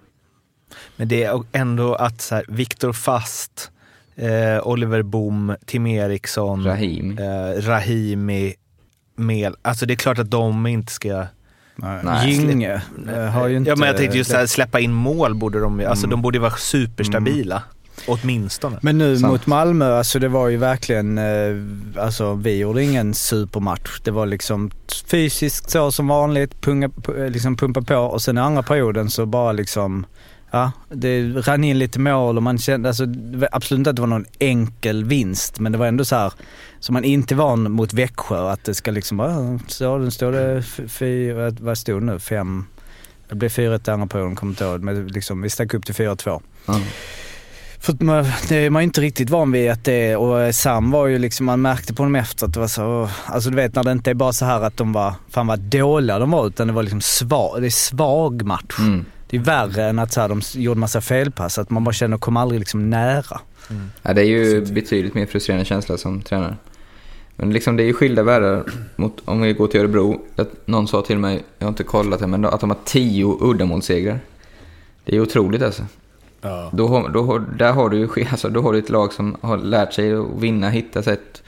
Men det är ändå att så här, Viktor Fast, eh, Oliver Boom, Tim Eriksson, Rahimi. eh, Rahimi, Mel. Alltså det är klart att de inte ska... Nej. Gynge eh, har ju inte... ja, men jag tänkte just så här, släppa in mål borde de Alltså de borde vara superstabila. Åtminstone. Men nu Sant. mot Malmö, alltså det var ju verkligen, eh, alltså vi gjorde ingen supermatch. Det var liksom fysiskt så som vanligt, punga, pu- liksom pumpa på och sen i andra perioden så bara liksom, ja, det rann in lite mål och man kände, alltså absolut inte att det var någon enkel vinst men det var ändå så här som man inte är van mot Växjö att det ska liksom bara, så nu står det fyra, vad stod det nu, fem, det blev 4-1 i andra perioden, kommer inte ihåg, men liksom vi stack upp till 4-2. Ja. För man, det är man inte riktigt van vid att det och Sam var ju liksom, man märkte på dem efter att det var så, alltså du vet när det inte är bara så här att de var, fan vad dåliga de var utan det var liksom svag, det är svag match. Mm. Det är värre än att så här, de gjorde massa felpass, att man bara känner att de kom aldrig liksom nära. Ja, det är ju betydligt mer frustrerande känsla som tränare. Men liksom det är ju skilda världar mot, om vi går till Örebro. Att någon sa till mig, jag har inte kollat det, men att de har tio uddamålssegrar. Det är ju otroligt alltså. Ja. Då har, då har, där har du ju alltså, då har du ett lag som har lärt sig att vinna, hitta sätt.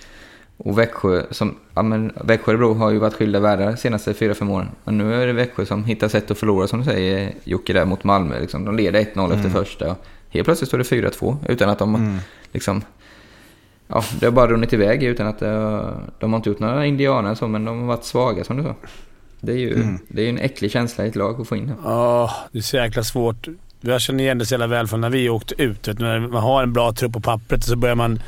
Och Växjö, som, ja, men Växjö och Örebro har ju varit skilda världar de senaste fyra fem åren. Men nu är det Växjö som hittar sätt att förlora, som du säger Jocke, där mot Malmö. Liksom. De leder 1-0 efter första. helt plötsligt står det 4-2 utan att de Mm. liksom... Ja, det har bara runnit iväg utan att har, de har inte gjort några indianer så, men de har varit svaga som du sa. Det är ju Mm. det är en äcklig känsla i ett lag att få in det. Ja, det är så jäkla svårt. Jag känner igen det så jävla väl från när vi åkte ut. Vet, när man har en bra trupp på pappret så börjar man,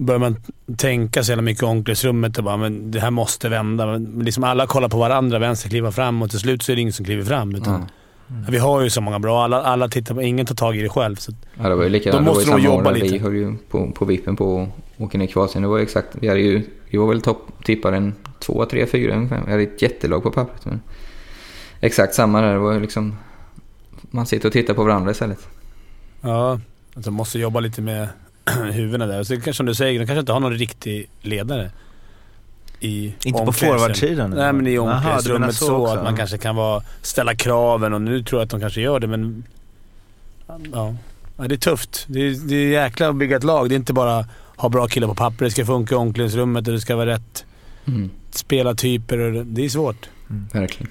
börjar man tänka så jävla mycket i omklädningsrummet och bara men det här måste vända. Men liksom alla kollar på varandra, vänster kliver fram och till slut så är det ingen som kliver fram. Utan, Mm. Vi har ju så många bra. Alla, alla tittar på, ingen tar tag i det själv. Så, Ja, det var ju likadant. De måste nog jobba där Vi lite. höll ju på, på vippen på att åka ner i Kroatien. Det var exakt, vi hade ju, vi var väl topp, tippade en två, tre, fyra ungefär. Vi hade ett jättelag på pappret. Men exakt samma där, det var liksom, man sitter och tittar på varandra istället. ja, alltså måste jobba lite med huvudena där. Så kanske som du säger, de kanske inte har någon riktig ledare. I Inte på forwardsidan? Nej, men i omklädningsrummet så så, att man kanske kan vara, ställa kraven och nu tror jag att de kanske gör det men... Ja, ja det är tufft. Det är, det är jäkla att bygga ett lag. Det är inte bara ha bra killar på papper. Det ska funka i omklädningsrummet och det ska vara rätt Mm, spelartyper. Och det, är svårt. verkligen.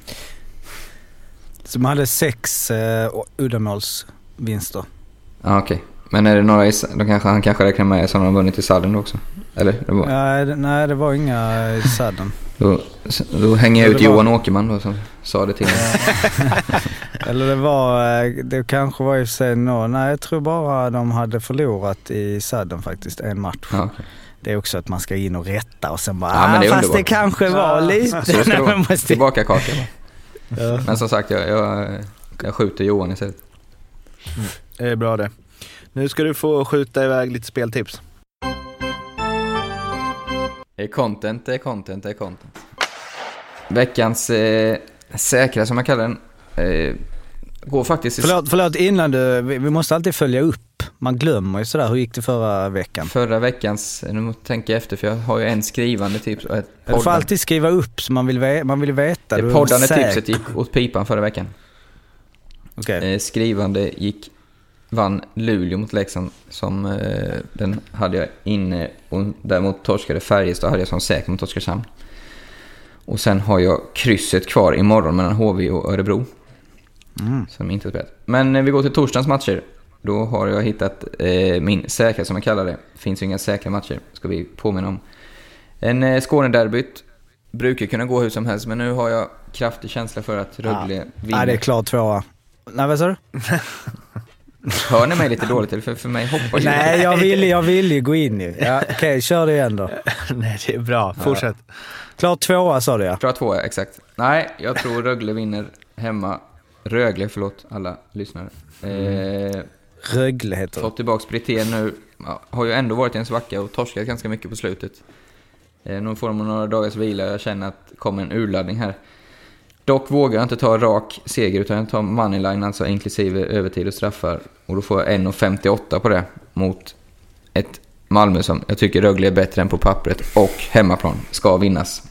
Som hade sex eh, uddamålsvinster. Ja, okej. Men är det några i, då kanske han kanske räknar med som har vunnit i sadden också? Eller? Det var, Nej, det- nej, det var inga i sadden. då, då hänger jag ut var- Johan Åkerman då som sa det till mig. Eller det var, eh, det kanske var i och för sig nå, nej jag tror bara de hade förlorat i sadden faktiskt, en match. Ja. Det är också att man ska in och rätta och sen bara, Ja, men ah, det är fast det kanske var lite. Så ska Nej, måste- Tillbaka kaka. Ja. Men som sagt, jag, jag, jag skjuter Johan istället. Det är bra det. Nu ska du få skjuta iväg lite speltips. Eh, Content är content är content. Veckans eh, säkra, som jag kallar den, eh, går faktiskt i Förlåt, förlåt innan du, vi vi måste alltid följa upp. Man glömmer ju sådär, hur gick det förra veckan? förra veckans, nu måste jag tänka efter för jag har ju en skrivande tips och ett Du får alltid skriva upp så man vill, man vill veta. Det är poddande tipset gick åt pipan förra veckan. Okej. Eh, skrivande gick, vann Luleå mot Leksand som eh, den hade jag inne och däremot torskade Färjestad hade jag som säker mot Oskarshamn. Och sen har jag krysset kvar imorgon mellan HV och Örebro. Mm. Som inte har spelat. Men eh, vi går till torsdagens matcher. Då har jag hittat eh, min säkra som jag kallar det. Finns ju inga säkra matcher, ska vi påminna om. En eh, Skånederbyt. Brukar kunna gå hur som helst, men nu har jag kraftig känsla för att Rögle vinner. Ja, det är klart tvåa. Nej, vad sa du? Hör ni mig lite dåligt? Eller för, för mig hoppar ju. Nej, jag ville jag vill ju gå in ju. Ja, Okej, kör det igen då. Nej, det är bra. Fortsätt. Klart tvåa sa du ja. Klar tvåa, exakt. Nej, jag tror Rögle vinner hemma. Rögle, förlåt alla lyssnare. Eh, Rögle heter det. fått tillbaka Brithén nu. Ja, har ju ändå varit i en svacka och torskat ganska mycket på slutet. Eh, nu får de några dagars vila. Jag känner att det kommer en urladdning här. Dock vågar jag inte ta rak seger utan jag tar moneyline, alltså inklusive övertid och straffar. Och då får jag 1,58 på det mot ett Malmö som jag tycker Rögle är bättre än på pappret och hemmaplan ska vinnas.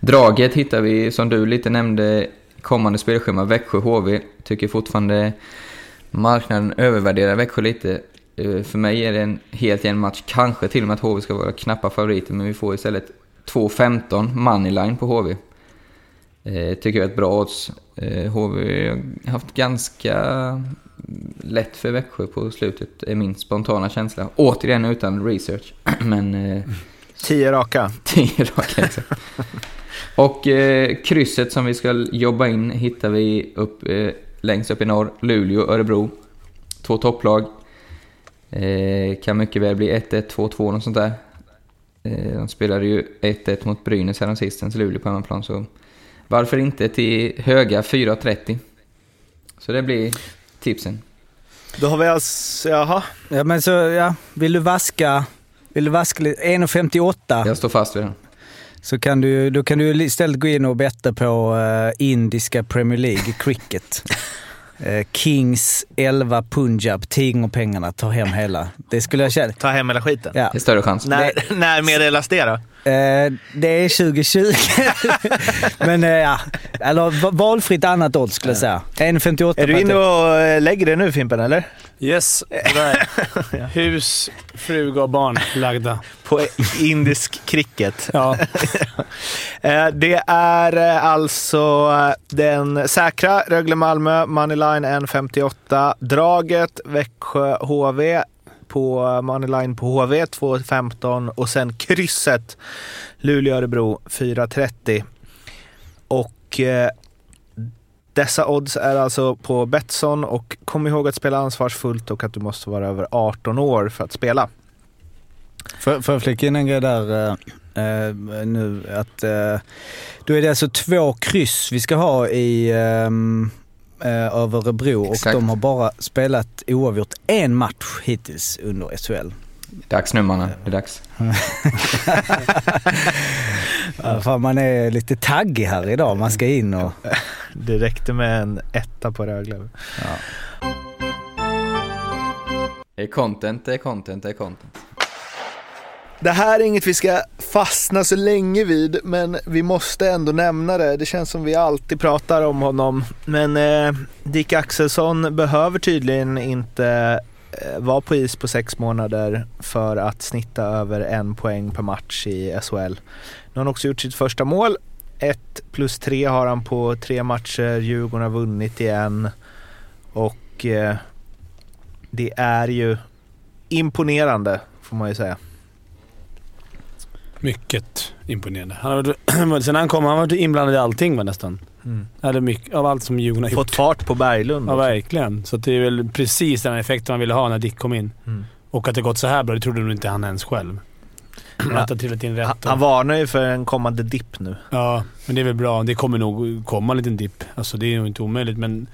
Draget hittar vi, som du lite nämnde, kommande spelschema. Växjö HV. Tycker fortfarande marknaden övervärderar Växjö lite. Eh, för mig är det en helt jämn match. Kanske till och med att HV ska vara knappa favoriter, men vi får istället 2.15 moneyline på HV. Eh, tycker jag är ett bra odds. Eh, HV har haft ganska lätt för Växjö på slutet, är min spontana känsla. Återigen utan research, men eh, Tio raka. 10 raka exakt. Och eh, krysset som vi ska jobba in hittar vi upp, eh, längst upp i norr. Luleå, Örebro. Två topplag. Eh, kan mycket väl bli 1-1, 2-2 något sånt där. Eh, de spelade ju 1-1 mot Brynäs häromsistens, Luleå på hemmaplan. Så varför inte till höga 4.30? Så det blir tipsen. Då har vi alltså, jaha. Ja men så, ja. Vill du vaska, vill du vaska lite, 1,58 Jag står fast vid den. så kan du, då kan du istället gå in och betta på eh, indiska Premier League cricket. Eh, Kings 11 Punjab, Tigerpengarna, ta hem hela. Det skulle jag känna. Ta hem hela skiten. Ja. Det är större chans. När, när meddelas det då? Eh, det är 2020. Men eh, ja, eller va- valfritt annat odds skulle jag säga. 1,58 Är du inne och eh, lägger det nu Fimpen eller? Yes, där. Hus, fruga och barn lagda. På indisk cricket. Ja. Eh, Det är eh, alltså den säkra Rögle-Malmö, Moneyline 1.58. Draget Växjö HV på Moneyline på HV 2.15 och sen krysset Luleå-Örebro 4.30. Och eh, dessa odds är alltså på Betsson och kom ihåg att spela ansvarsfullt och att du måste vara över 18 år för att spela. Får får jag flika in en grej där eh, eh, nu? Att, eh, då är det alltså två kryss vi ska ha i ehm, eh, över Örebro och Exakt. de har bara spelat oavgjort en match hittills under SHL. Dags nu mannen, det är dags. Ja. Fan, man är lite taggig här idag. Man ska in och... Det räckte med en etta på Rögle. Det är content, det är content, det är content. Det här är inget vi ska fastna så länge vid, men vi måste ändå nämna det. Det känns som vi alltid pratar om honom. Men eh, Dick Axelsson behöver tydligen inte eh, vara på is på sex månader för att snitta över en poäng per match i SHL. Nu har han också gjort sitt första mål. 1 plus 3 har han på tre matcher. Djurgården har vunnit igen. Och eh, det är ju imponerande, får man ju säga. Mycket imponerande. Han varit, sen han kom han varit inblandad i allting va, nästan. Eller mycket, av allt som Djurgården har Fått gjort. fart på Berglund Ja, också. verkligen. Så det är väl precis den effekten man ville ha när Dick kom in. Mm. Och att det gått så här bra, det trodde nog inte han ens själv. Att ha trillat in rätt. Han, han varnar ju för en kommande dipp nu. Ja, men det är väl bra. Det kommer nog komma en liten dipp. Alltså det är nog inte omöjligt, men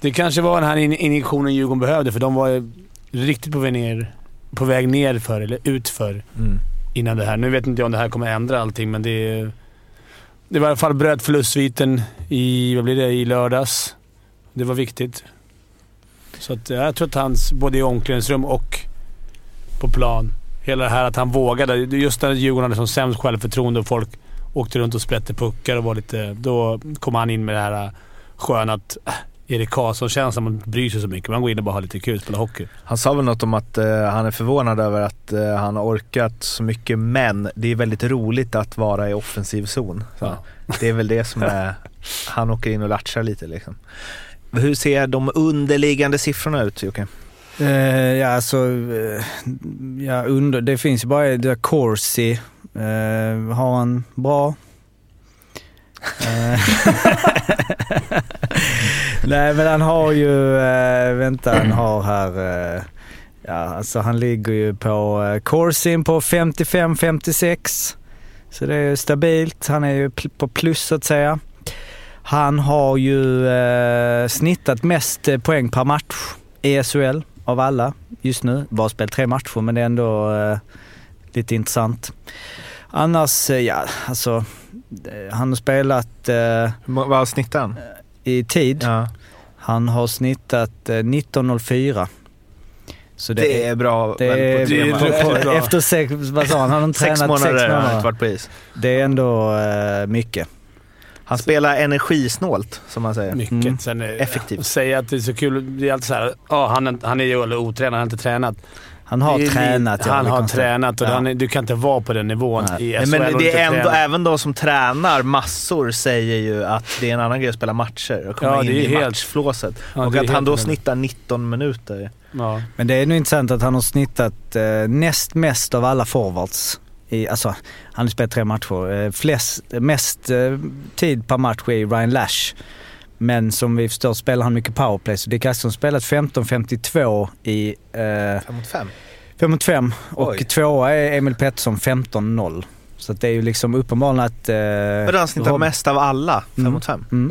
det kanske var den här in- injektionen Djurgården behövde, för de var ju riktigt på väg ner, på väg ner för eller ut för innan det här. Nu vet inte jag om det här kommer ändra allting, men det... Det var i alla fall bröt förlustsviten i, vad blir det, i lördags. Det var viktigt. Så att, jag tror att hans, både i omklädningsrum och på plan, hela det här att han vågade. Just när Djurgården hade som sämst självförtroende och folk åkte runt och sprätte puckar och var lite... Då kom han in med det här sköna att äh, Erik Karlsson-känslan. Man bryr sig så mycket. Man går in och bara har lite kul och spelar hockey. Han sa väl något om att eh, han är förvånad över att eh, han har orkat så mycket, men det är väldigt roligt att vara i offensiv zon. Så Ja. Det är väl det som är... Han åker in och latchar lite liksom. Hur ser de underliggande siffrorna ut Jocke? Eh, ja, alltså, eh, ja, under, det finns ju bara det Corsi. Eh, har han bra? Nej, men han har ju, eh, vänta, han har här, eh, ja, alltså han ligger ju på eh, Corsin på 55-56. Så det är stabilt. Han är ju på plus så att säga. Han har ju eh, snittat mest poäng per match i SHL av alla just nu. Bara spelat tre matcher men det är ändå lite intressant. Annars, ja alltså, han har spelat Vad snittar han? i tid. Ja. Han har snittat eh, 19.04. Så det, Det är bra. det är, på tre bra. efter sex, vad sa han? Han har Sex tränat månader sex han inte månader. varit på is. Det är ändå eh, mycket. Han spelar energisnålt, som man säger. Mycket. Mm. Sen, eh, Effektivt. Säga att det är så kul. Det är alltid så här, ja, han, är- han är ju otränad, han har inte tränat. Han har Det tränat. Han har tränat och Ja. han du kan inte vara på den nivån Nej. i SHL. men det är ändå, träna. även de som tränar massor säger ju att det är en annan grej att spela matcher och komma Ja, in det är i helt- matchflåset. Ja, och att han då snittar 19 minuter. Ja. Men det är nog intressant att han har snittat eh, näst mest av alla forwards. I, alltså, han har spelat tre matcher. Eh, flest, mest eh, tid per match är Ryan Lash. Men som vi förstår spelar han mycket powerplay. Så Dick Axelsson har spelat 15-52 i eh, 5 mot 5. 5 mot 5 och Oj. tvåa är Emil Pettersson 15-0. Så att det är ju liksom uppenbarligen att... Eh, Men han snittar Rob- mest av alla, 5 Mm. mot 5. Mm.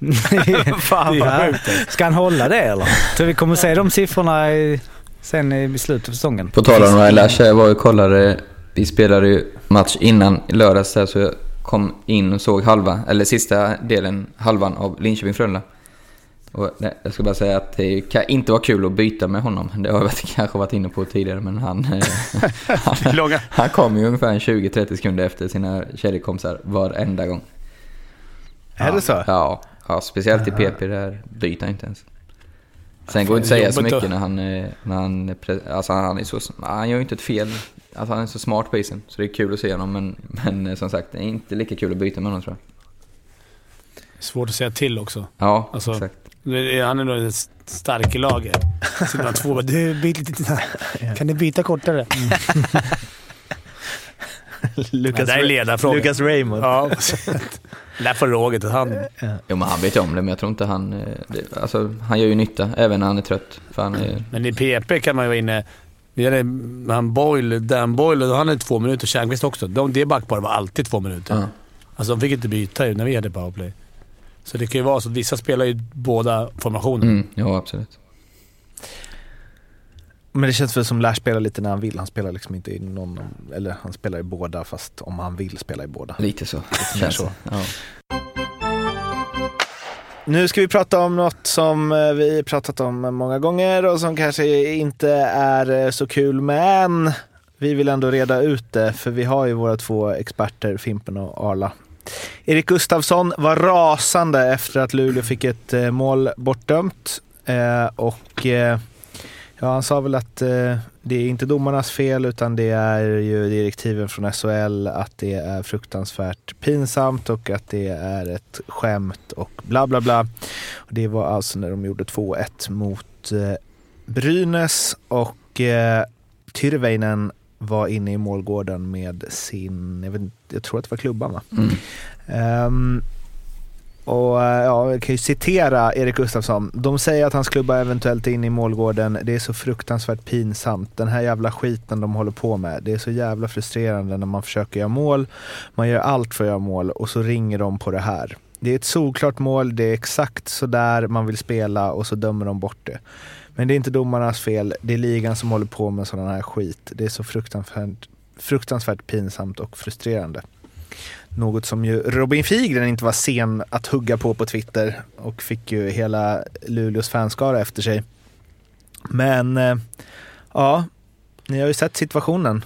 Fan vad Ja. Ska han hålla det eller? Tror vi kommer se de siffrorna i, sen i slutet av säsongen. På tal om Ryan Lash, jag var och kollade. Vi spelade ju match innan i lördags där, så jag kom in och såg halva, eller sista delen, halvan av Linköping-Frölunda. Och, jag ska bara säga att det kan inte vara kul att byta med honom. Det har jag kanske varit inne på tidigare, men han, eh, han, han kommer ju ungefär en 20-30 sekunder efter sina kedjekompisar varenda gång. Är det så? Ja, ja speciellt i PP där byter han inte ens. Sen går det inte att säga så mycket när han, eh, när han, alltså han är så, han gör ju inte ett fel. Alltså han är så smart på isen, så det är kul att se honom. Men, men eh, som sagt, det är inte lika kul att byta med honom tror jag. Svårt att säga till också. Ja, Alltså, exakt. Han är nog den stark i laget. Sitter man två bara, du, byt lite. Kan du byta kortare? Lukas, det där är ledarfrågan. Lukas Raymond. Ja, där får Roger ta hand. Jo, men han vet ju om det, men jag tror inte han... eh, Det, alltså, han gör ju nytta, även när han är trött. För han är, Men i PP kan man ju vara inne... Hade han Boyle, Dan Boyle, och han hade två minuter. Tjärnqvist också. De, det backparet var alltid två minuter. ja. Alltså de fick inte byta ju när vi hade powerplay. Så det kan ju vara så att vissa spelar ju båda formationer. Mm, ja, absolut. Men det känns väl som Lash spelar lite när han vill. Han spelar liksom inte i någon, eller han spelar i båda fast om han vill spela i båda. Lite så. mer Känns så. så. Ja. Nu ska vi prata om något som eh, vi pratat om många gånger och som kanske inte är eh, så kul, men vi vill ändå reda ut det för vi har ju våra två experter, Fimpen och Arla. Erik Gustafsson var rasande efter att Luleå fick ett eh, mål bortdömt eh, och eh, ja, han sa väl att eh, det är inte domarnas fel utan det är ju direktiven från SHL att det är fruktansvärt pinsamt och att det är ett skämt och bla bla bla. Och det var alltså när de gjorde 2-1 mot eh, Brynäs och eh, Tyrväinen var inne i målgården med sin, jag, vet, jag tror att det var klubban va? Mm. Ehm, och eh, ja, jag kan ju citera Erik Gustafsson. De säger att hans klubba eventuellt är inne i målgården. Det är så fruktansvärt pinsamt. Den här jävla skiten de håller på med. Det är så jävla frustrerande när man försöker göra mål. Man gör allt för att göra mål och så ringer de på det här. Det är ett solklart mål, det är exakt så där man vill spela och så dömer de bort det. Men det är inte domarnas fel, det är ligan som håller på med sådana här skit. Det är så fruktansvärt, fruktansvärt pinsamt och frustrerande. Något som ju Robin Figren inte var sen att hugga på på Twitter och fick ju hela Luleås fanskara efter sig. Men eh, ja, ni har ju sett situationen.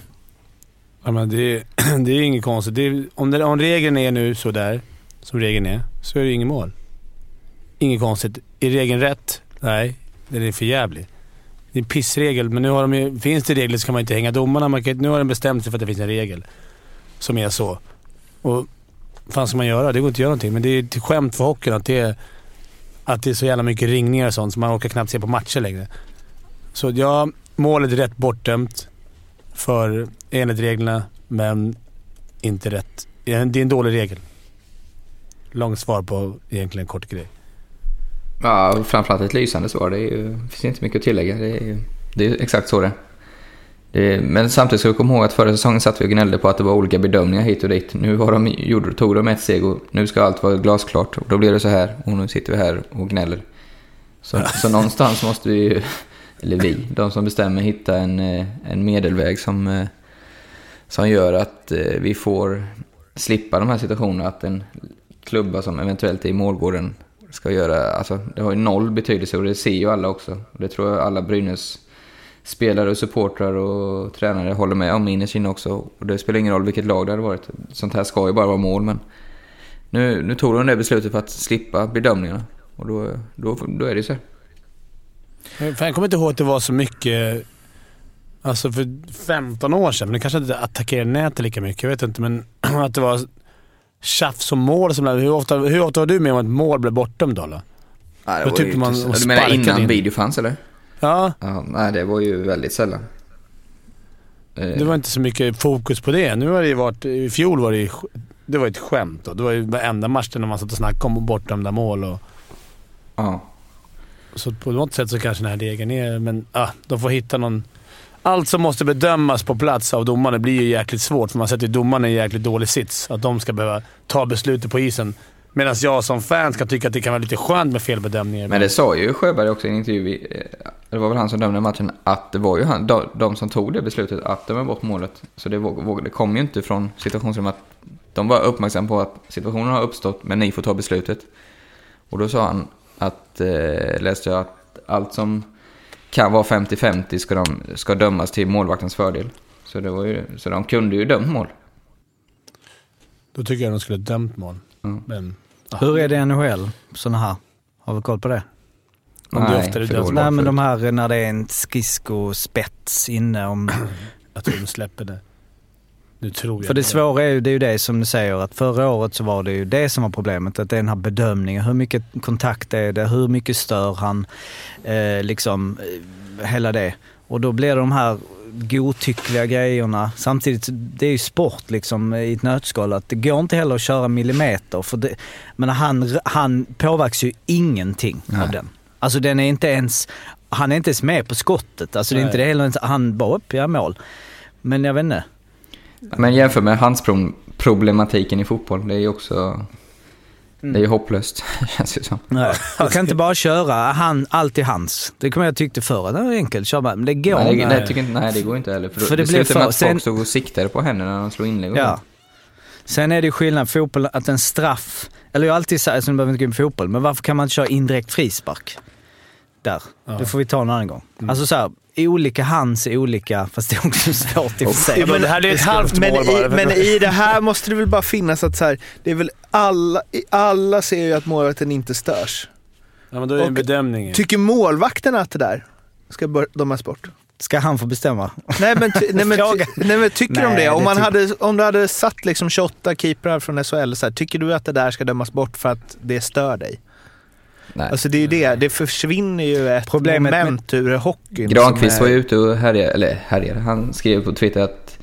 Ja, men det, är- det är inget konstigt. Det om, det, om regeln är nu så där, som regeln är, så är det inget mål. Inget konstigt. Är regeln rätt? Nej, den är för jävlig. Det är en pissregel, men nu har de ju, finns det regler så kan man inte hänga domarna. Man kan, nu har de bestämt sig för att det finns en regel som är så. Och vad fan ska man göra? Det går inte att göra någonting. Men det är ett skämt för hockeyn att det är, att det är så jävla mycket ringningar och sånt så man orkar knappt se på matcher längre. Så ja, målet är rätt bortdömt för enligt reglerna, men inte rätt. Det är en- det är en dålig regel. Långt svar på egentligen en kort grej. Ja, framförallt ett lysande svar. Det är ju, det finns inte mycket att tillägga. Det är, ju- det är exakt så det är det är. Men samtidigt ska vi komma ihåg att förra säsongen satt vi och gnällde på att det var olika bedömningar hit och dit. Nu var de, gjorde, tog de ett steg och nu ska allt vara glasklart. Och då blir det så här och nu sitter vi här och gnäller. Så, så någonstans måste vi ju, eller vi, de som bestämmer, hitta en, eh, en medelväg som, eh, som gör att eh, vi får slippa de här situationerna. Att en klubba som eventuellt är i målgården ska göra, alltså det har ju noll betydelse och det ser ju alla också. Det tror jag alla Brynäs spelare och supportrar och tränare håller med om innerst inne också. Och det spelar ingen roll vilket lag det hade varit. Sånt här ska ju bara vara mål men nu, nu tog de det beslutet för att slippa bedömningarna. Och då, då, då är det ju så. Fan, jag kommer inte ihåg att det var så mycket... Alltså för 15 år sedan, men det kanske inte attackerade nätet lika mycket. Jag vet inte, men att det var tjafs om mål. Som, hur, ofta, hur ofta var du med om att mål blev bortdömt då? eller? Nej, Då tyckte man inte- att Du menar innan in. video fanns eller? Ja, Ja, nej, det var ju väldigt sällan. Eh, det var inte så mycket fokus på det. Nu har det ju varit... I fjol var det ju... Det var ett skämt då. Det var ju varenda match där man satt och snackade om bortdömda mål och... Ja. Så på något sätt så kanske den här regeln är... Men ah, de får hitta någon... Allt som måste bedömas på plats av domarna blir ju jäkligt svårt, för man sätter ju domarna i en jäkligt dålig sits. Att de ska behöva ta beslutet på isen. Medan jag som fan kan tycka att det kan vara lite skönt med felbedömningar. Men det sa ju Sjöberg också i en intervju, eh, det var väl han som dömde matchen, att det var ju han, de, de som tog det beslutet att döma bort målet. Så det, det kom ju inte från situationsrummet att de var uppmärksamma på att situationen har uppstått, men ni får ta beslutet. Och då sa han att, eh, läste jag, att allt som kan vara 50-50 ska, de, ska dömas till målvaktens fördel. Så, det var ju, så de kunde ju dömt mål. Då tycker jag de skulle dömt mål. Mm. Men Hur är det i NHL? Sådana här? Har vi koll på det? om det Nej, ofta dömt dåligt. Nej men de här när det är en skridskospets inne om... Jag tror de släpper det. Nu tror jag För det svåra är ju, det är ju det som du säger att förra året så var det ju det som var problemet. Att det är den här bedömningen. Hur mycket kontakt är det? Hur mycket stör han? Eh, liksom eh, hela det. Och då blir det de här godtyckliga grejerna. Samtidigt, det är ju sport liksom i ett nötskal. Att det går inte heller att köra millimeter. För det, men han, han påverkas ju ingenting av Nej. den. Alltså den är inte ens, han är inte ens med på skottet. Alltså det är Nej. inte det heller, han bara upp, ja mål. Men jag vet inte. Men jämför med handsproblematiken i fotboll, det är ju också... Det är ju hopplöst, känns det som. Nej. Du kan inte bara köra han, allt i hans. Det kommer jag tyckte förr. Det var enkelt. Kör bara. Men det går Nej, nej, tycker inte, nej, det går inte heller. För, För för det det, blir slutar med för- att sen- folk stod och siktade på henne när de slog inlägg. och Ja. Sen är det ju skillnad fotboll, att en straff, eller jag har alltid sagt, alltså nu behöver inte gå in på fotboll, men varför kan man inte köra indirekt frispark? Där. Ja. Det får vi ta en annan gång. Alltså så här, olika hands är olika, fast det är också svårt i och för sig. Ja, men det här är ett halvt men, mål i, bara. men i det här måste det väl bara finnas att så här, det är väl alla, i- alla ser ju att målvakten inte störs. Ja, men då är det en Och- bedömning. Tycker målvakten att det där ska dömas bort? Ska han få bestämma? Nej men, ty, nej, men, ty, nej, men tycker de Nej, det? Om, man hade, om du hade satt liksom 28 keeprar från SHL, så här, tycker du att det där ska dömas bort för att det stör dig? Nej. Alltså det är ju det, det försvinner ju ett Problemet med- moment ur hockeyn. Granqvist som var är- ju ute och härjade, eller härjade, han skrev på Twitter att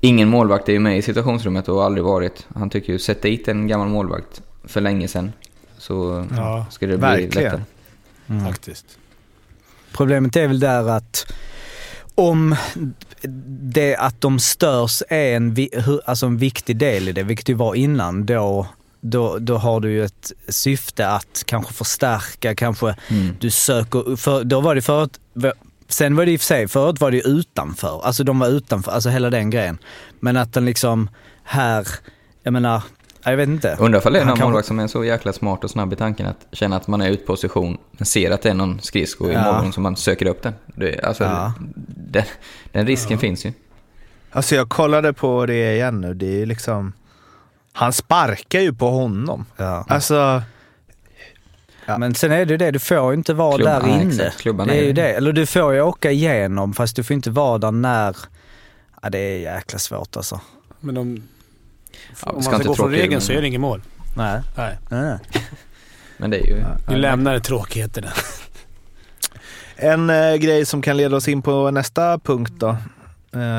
ingen målvakt är ju med i situationsrummet och har aldrig varit. Han tycker ju, sätt dit en gammal målvakt för länge sedan så Ja, ska det bli verkligen. lättare. Faktiskt. Problemet är väl där att om det att de störs är en, alltså en viktig del i det, vilket det var innan, då, då, då har du ju ett syfte att kanske förstärka, kanske Mm. du söker, för, då var det förut, sen var det i och för sig, förut var det utanför, alltså de var utanför, alltså hela den grejen. Men att den liksom här, jag menar, jag vet inte. Undrar ifall det är någon kanske- målvakt som är så jäkla smart och snabb i tanken att känna att man är ute position, men ser att det är någon skridsko i Ja. målgång som man söker upp den. Det, alltså, Ja. den, den risken finns ju. Alltså jag kollade på det igen nu, det är ju liksom... Han sparkar ju på honom. Ja. Alltså... Ja. Men sen är det ju det, du får ju inte vara Klubb- där inne. exakt. Klubban det är är- ju det. Eller du får ju åka igenom fast du får inte vara där när... Ja, det är jäkla svårt alltså. Men om, Ja, om ska man ska gå från regeln så är det inget mål. Nej. Nej. nej, nej. Men det är ju... Du lämnar tråkigheterna. En eh, grej som kan leda oss in på nästa punkt då.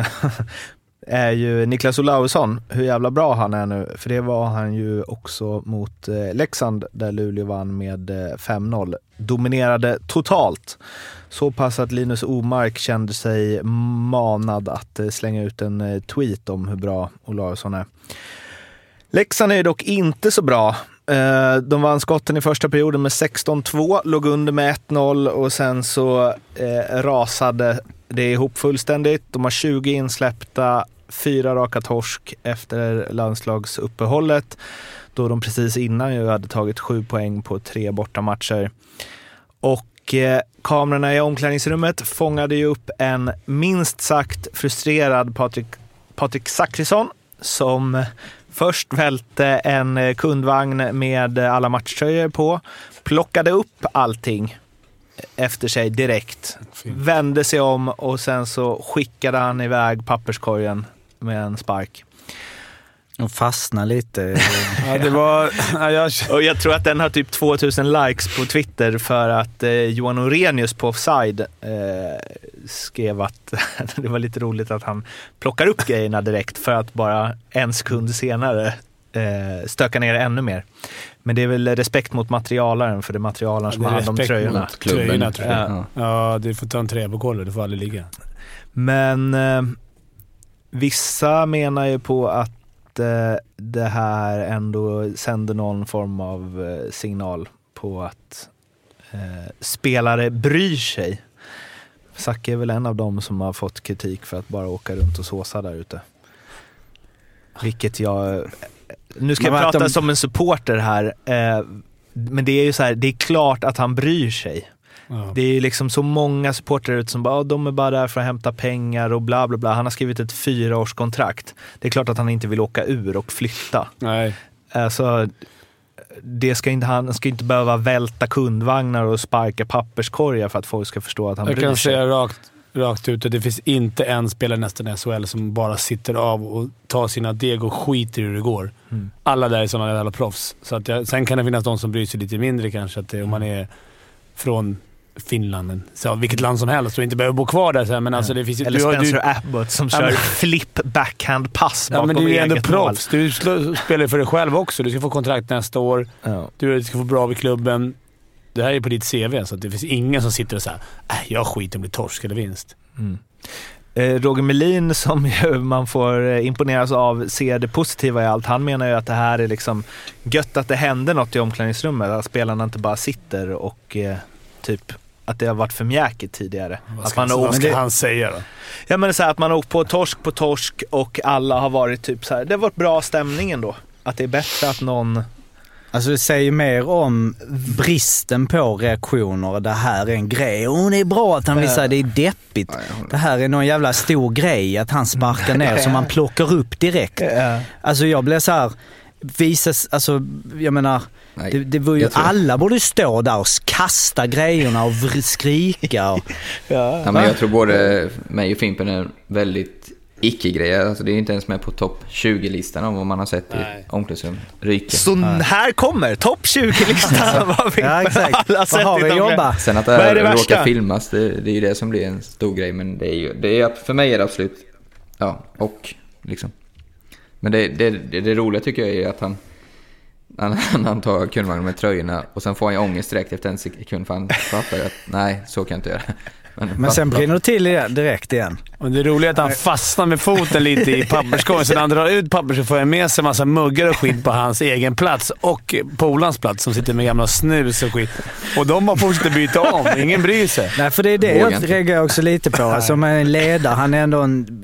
Är ju Niklas Olausson, hur jävla bra han är nu. För det var han ju också mot eh, Leksand där Luleå vann med eh, 5-0. Dominerade totalt. Så pass att Linus Omark kände sig manad att eh, slänga ut en eh, tweet om hur bra Olausson är. Leksand är dock inte så bra. Eh, de vann skotten i första perioden med 16-2, låg under med 1-0 och sen så eh, rasade det ihop fullständigt. De har 20 insläppta, fyra raka torsk efter landslagsuppehållet då de precis innan ju hade tagit sju poäng på tre bortamatcher. Och eh, kamerorna i omklädningsrummet fångade ju upp en minst sagt frustrerad Patrik, Patrik Zackrisson som först välte en kundvagn med alla matchtröjor på, plockade upp allting efter sig direkt, vände sig om och sen så skickade han iväg papperskorgen med en spark. De fastnar lite. Ja, det var... Ja, jag, Och jag tror att den har typ 2000 likes på Twitter för att eh, Johan Orenius på Offside eh, skrev att det var lite roligt att han plockar upp grejerna direkt för att bara en sekund senare eh, stöka ner ännu mer. Men det är väl respekt mot materialaren för det är materialaren som har hand om respekt tröjorna. mot tröjorna, tror jag. Ja. Ja, du får ta en träa på golvet. Du får aldrig ligga. Men eh, vissa menar ju på att eh, det här ändå sänder någon form av eh, signal på att eh, spelare bryr sig. Zacke är väl en av dem som har fått kritik för att bara åka runt och såsa där ute. Vilket jag... Nu ska jag prata de- som en supporter här. Men det är ju så här, det är klart att han bryr sig. Ja. Det är liksom så många supportrar ut som bara, "Ja, de är bara där för att hämta pengar och bla bla bla. Han har skrivit ett fyraårskontrakt. Det är klart att han inte vill åka ur och flytta. Nej. Alltså, det ska inte, han ska inte behöva välta kundvagnar och sparka papperskorgar för att folk ska förstå att han Jag bryr kan sig. säga rakt, rakt ut att det finns inte en spelare nästan i SHL som bara sitter av och tar sina deg och skiter i hur det går. Mm. Alla där är sådana jävla proffs. Så att jag, sen kan det finnas de som bryr sig lite mindre kanske. Att det, om man är från Finland, så, vilket land som helst och inte behöver bo kvar där. Så här, men alltså, det finns, Eller du Spencer du, Abbott som kör flip backhand-pass Ja, bakom men du är ändå proffs. Du spelar för dig själv också. Du ska få kontrakt nästa år. Ja. Du ska få bra vid klubben. Det här är på ditt CV, så det finns ingen som sitter och säger äh, jag skiter om det blir torsk eller vinst. Eh, Roger Melin som man får eh, imponeras av ser det positiva i allt. Han menar ju att det här är liksom gött att det händer något i omklädningsrummet. Att spelarna inte bara sitter och eh, typ att det har varit för mjäkigt tidigare. Vad Att ska, man han, har vad ska han säga då? ja, men så här, att man har åkt på torsk på torsk och alla har varit typ så här. det har varit bra stämning ändå. Att det är bättre att någon... Alltså det säger mer om bristen på reaktioner. Det här är en grej. Oh, det är bra att han vill säga det är deppigt. Det här är någon jävla stor grej att han sparkar ner som man plockar upp direkt. Alltså jag blev så här, visas, alltså jag menar, Nej, det, det var ju, alla borde stå där och kasta grejerna och vr- skrika. Och, Ja. Ja, men jag tror både mig och Fimpen är väldigt icke-grejer. Alltså, det är inte ens med på topp 20-listan av vad man har sett Nej. i omklädningsrum. Ryker. Så här kommer topp 20-listan. Vad vi ja exakt. alla sett har vi jobba? Sen att det här det råkar filmas, det, det är ju det som blir en stor grej. Men det är ju, det är, för mig är det absolut, ja, och liksom. Men det, det, det, det roliga tycker jag är att han, han, han tar kundvagnen med tröjorna och sen får han ju ångest direkt efter en sekund för han fattar att nej, så kan jag inte göra. Men sen brinner det till igen- direkt igen. Och det roliga är att han fastnar med foten lite i papperskorgen. Sen när han drar ut papper så får han med sig en massa muggar och skit på hans egen plats och polarns plats som sitter med gamla snus och skit. Och de har fortsatt byta om. Ingen bryr sig. Nej, för det är det Vågar jag reagerar också lite på. Alltså med en ledare, han är ändå en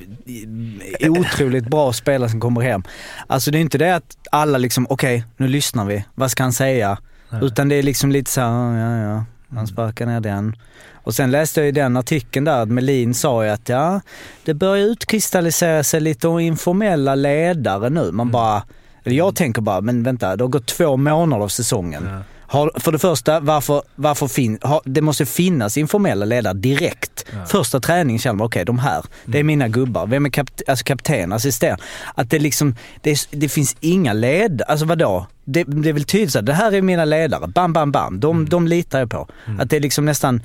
otroligt bra spelare som kommer hem. Alltså det är inte det att alla liksom, okej, nu lyssnar vi. Vad ska han säga? Utan det är liksom lite så här, "Ja, ja, ja, Mm. han sparkar ner den. Och sen läste jag i den artikeln där att Melin sa ju att ja, det börjar utkristallisera sig lite informella ledare nu. Mm. Man bara, eller jag tänker bara, men vänta, det har gått två månader av säsongen. Ja. Har, för det första, varför, varför fin, har, det måste finnas informella ledare direkt. Första träningen känner man, okej de här, det är mina gubbar. Vem är kapt, alltså kapten, assistent? Att det liksom, det, det finns inga ledare, alltså vadå? Det, det är väl tydligt så här, det här är mina ledare, bam bam bam, de, de litar jag på. Att det är liksom nästan,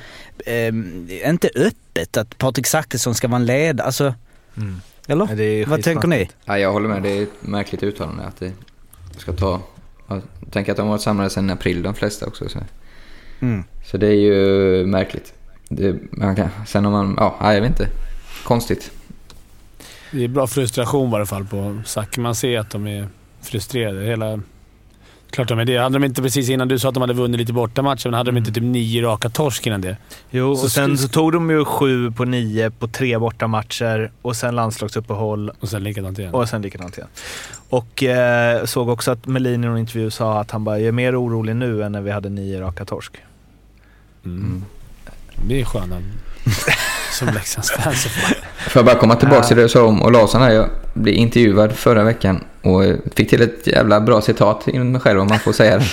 eh, inte öppet att Patrik Zackrisson ska vara en ledare, alltså, eller? Ja, det är Vad tänker ni? Ja, jag håller med, det är ett märkligt uttalande att det ska ta... Jag tänker att de har varit samlade sedan april de flesta också. Så, Mm. så det är ju märkligt. Det, man kan, sen om man, ja, jag vet inte. Konstigt. Det är bra frustration i varje fall på Sack. Man ser att de är frustrerade. Hela... Klart de är det. Hade de inte precis innan du sa att de hade vunnit lite bortamatcher, men hade de inte typ nio raka torsk innan det? Jo, Så och sen så tog de ju sju på nio på tre bortamatcher och sen landslagsuppehåll Och sen likadant igen. och sen likadant igen. Och eh, såg också att Melin i någon intervju sa att han bara, jag är mer orolig nu än när vi hade nio raka torsk. Mm. Det är sköna som Leksandsfans. Får jag bara komma tillbaka till det du sa om Olausson här. Jag blev intervjuad förra veckan och eh, fick till ett jävla bra citat inom mig själv om man får säga det.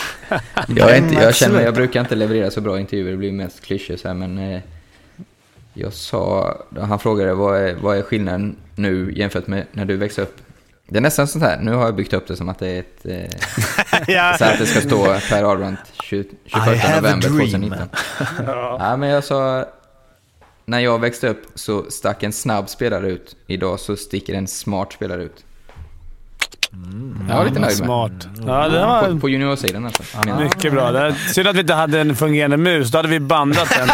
Jag, inte, jag känner jag brukar inte leverera så bra intervjuer, det blir mest klyschor så här, men eh, jag sa, han frågade vad är, vad är skillnaden nu jämfört med när du växte upp? Det är nästan sånt här, nu har jag byggt upp det som att det är ett... Eh, så att det ska stå Per Ahlbrandt 20, 21 have a november dream. 2019. Ja, men jag sa... När jag växte upp så stack en snabb spelare ut. Idag så sticker en smart spelare ut. Jag var lite nöjd med. Smart. Ja, det var På, på juniorsidan alltså. Men- mycket bra. Det synd att vi inte hade en fungerande mus. Då hade vi bandat den.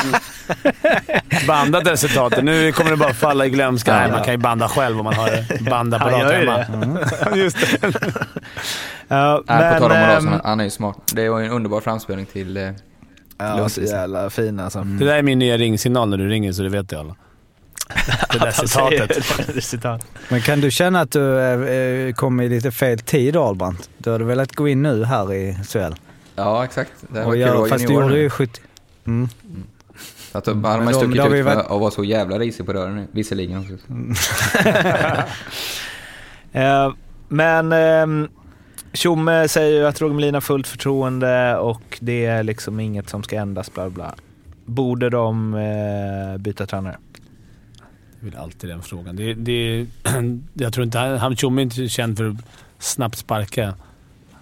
bandat det citatet. Nu kommer det bara falla i glömska. Nej, man kan ju banda själv om man har bandapparat Han gör ju hemma. det. Just det. Ja, Nej, på tal om ehm, Olausson, han är ju smart. Det var ju en underbar framspelning till... Eh, Ja, så jävla fin alltså. Det där är min nya ringsignal när du ringer, så det vet jag alla. Det där citatet. Det citat. Men kan du känna att du eh, kom i lite fel tid Ahlbrandt? Du hade velat gå in nu här i SHL? Ja, exakt. Det var Och att vara fast du gjorde ju 70. Mm. Att hade Men man de- stuckit de har ut ju för varit- att vara så jävla risig på rören visserligen. Eh, men ehm, Tjomme säger ju att Roger Melin har fullt förtroende och det är liksom inget som ska ändras bla bla. Borde de eh, byta tränare? Det är väl alltid den frågan. Det, det, jag tror inte... Han, han Tjomme är inte känd för att snabbt sparka.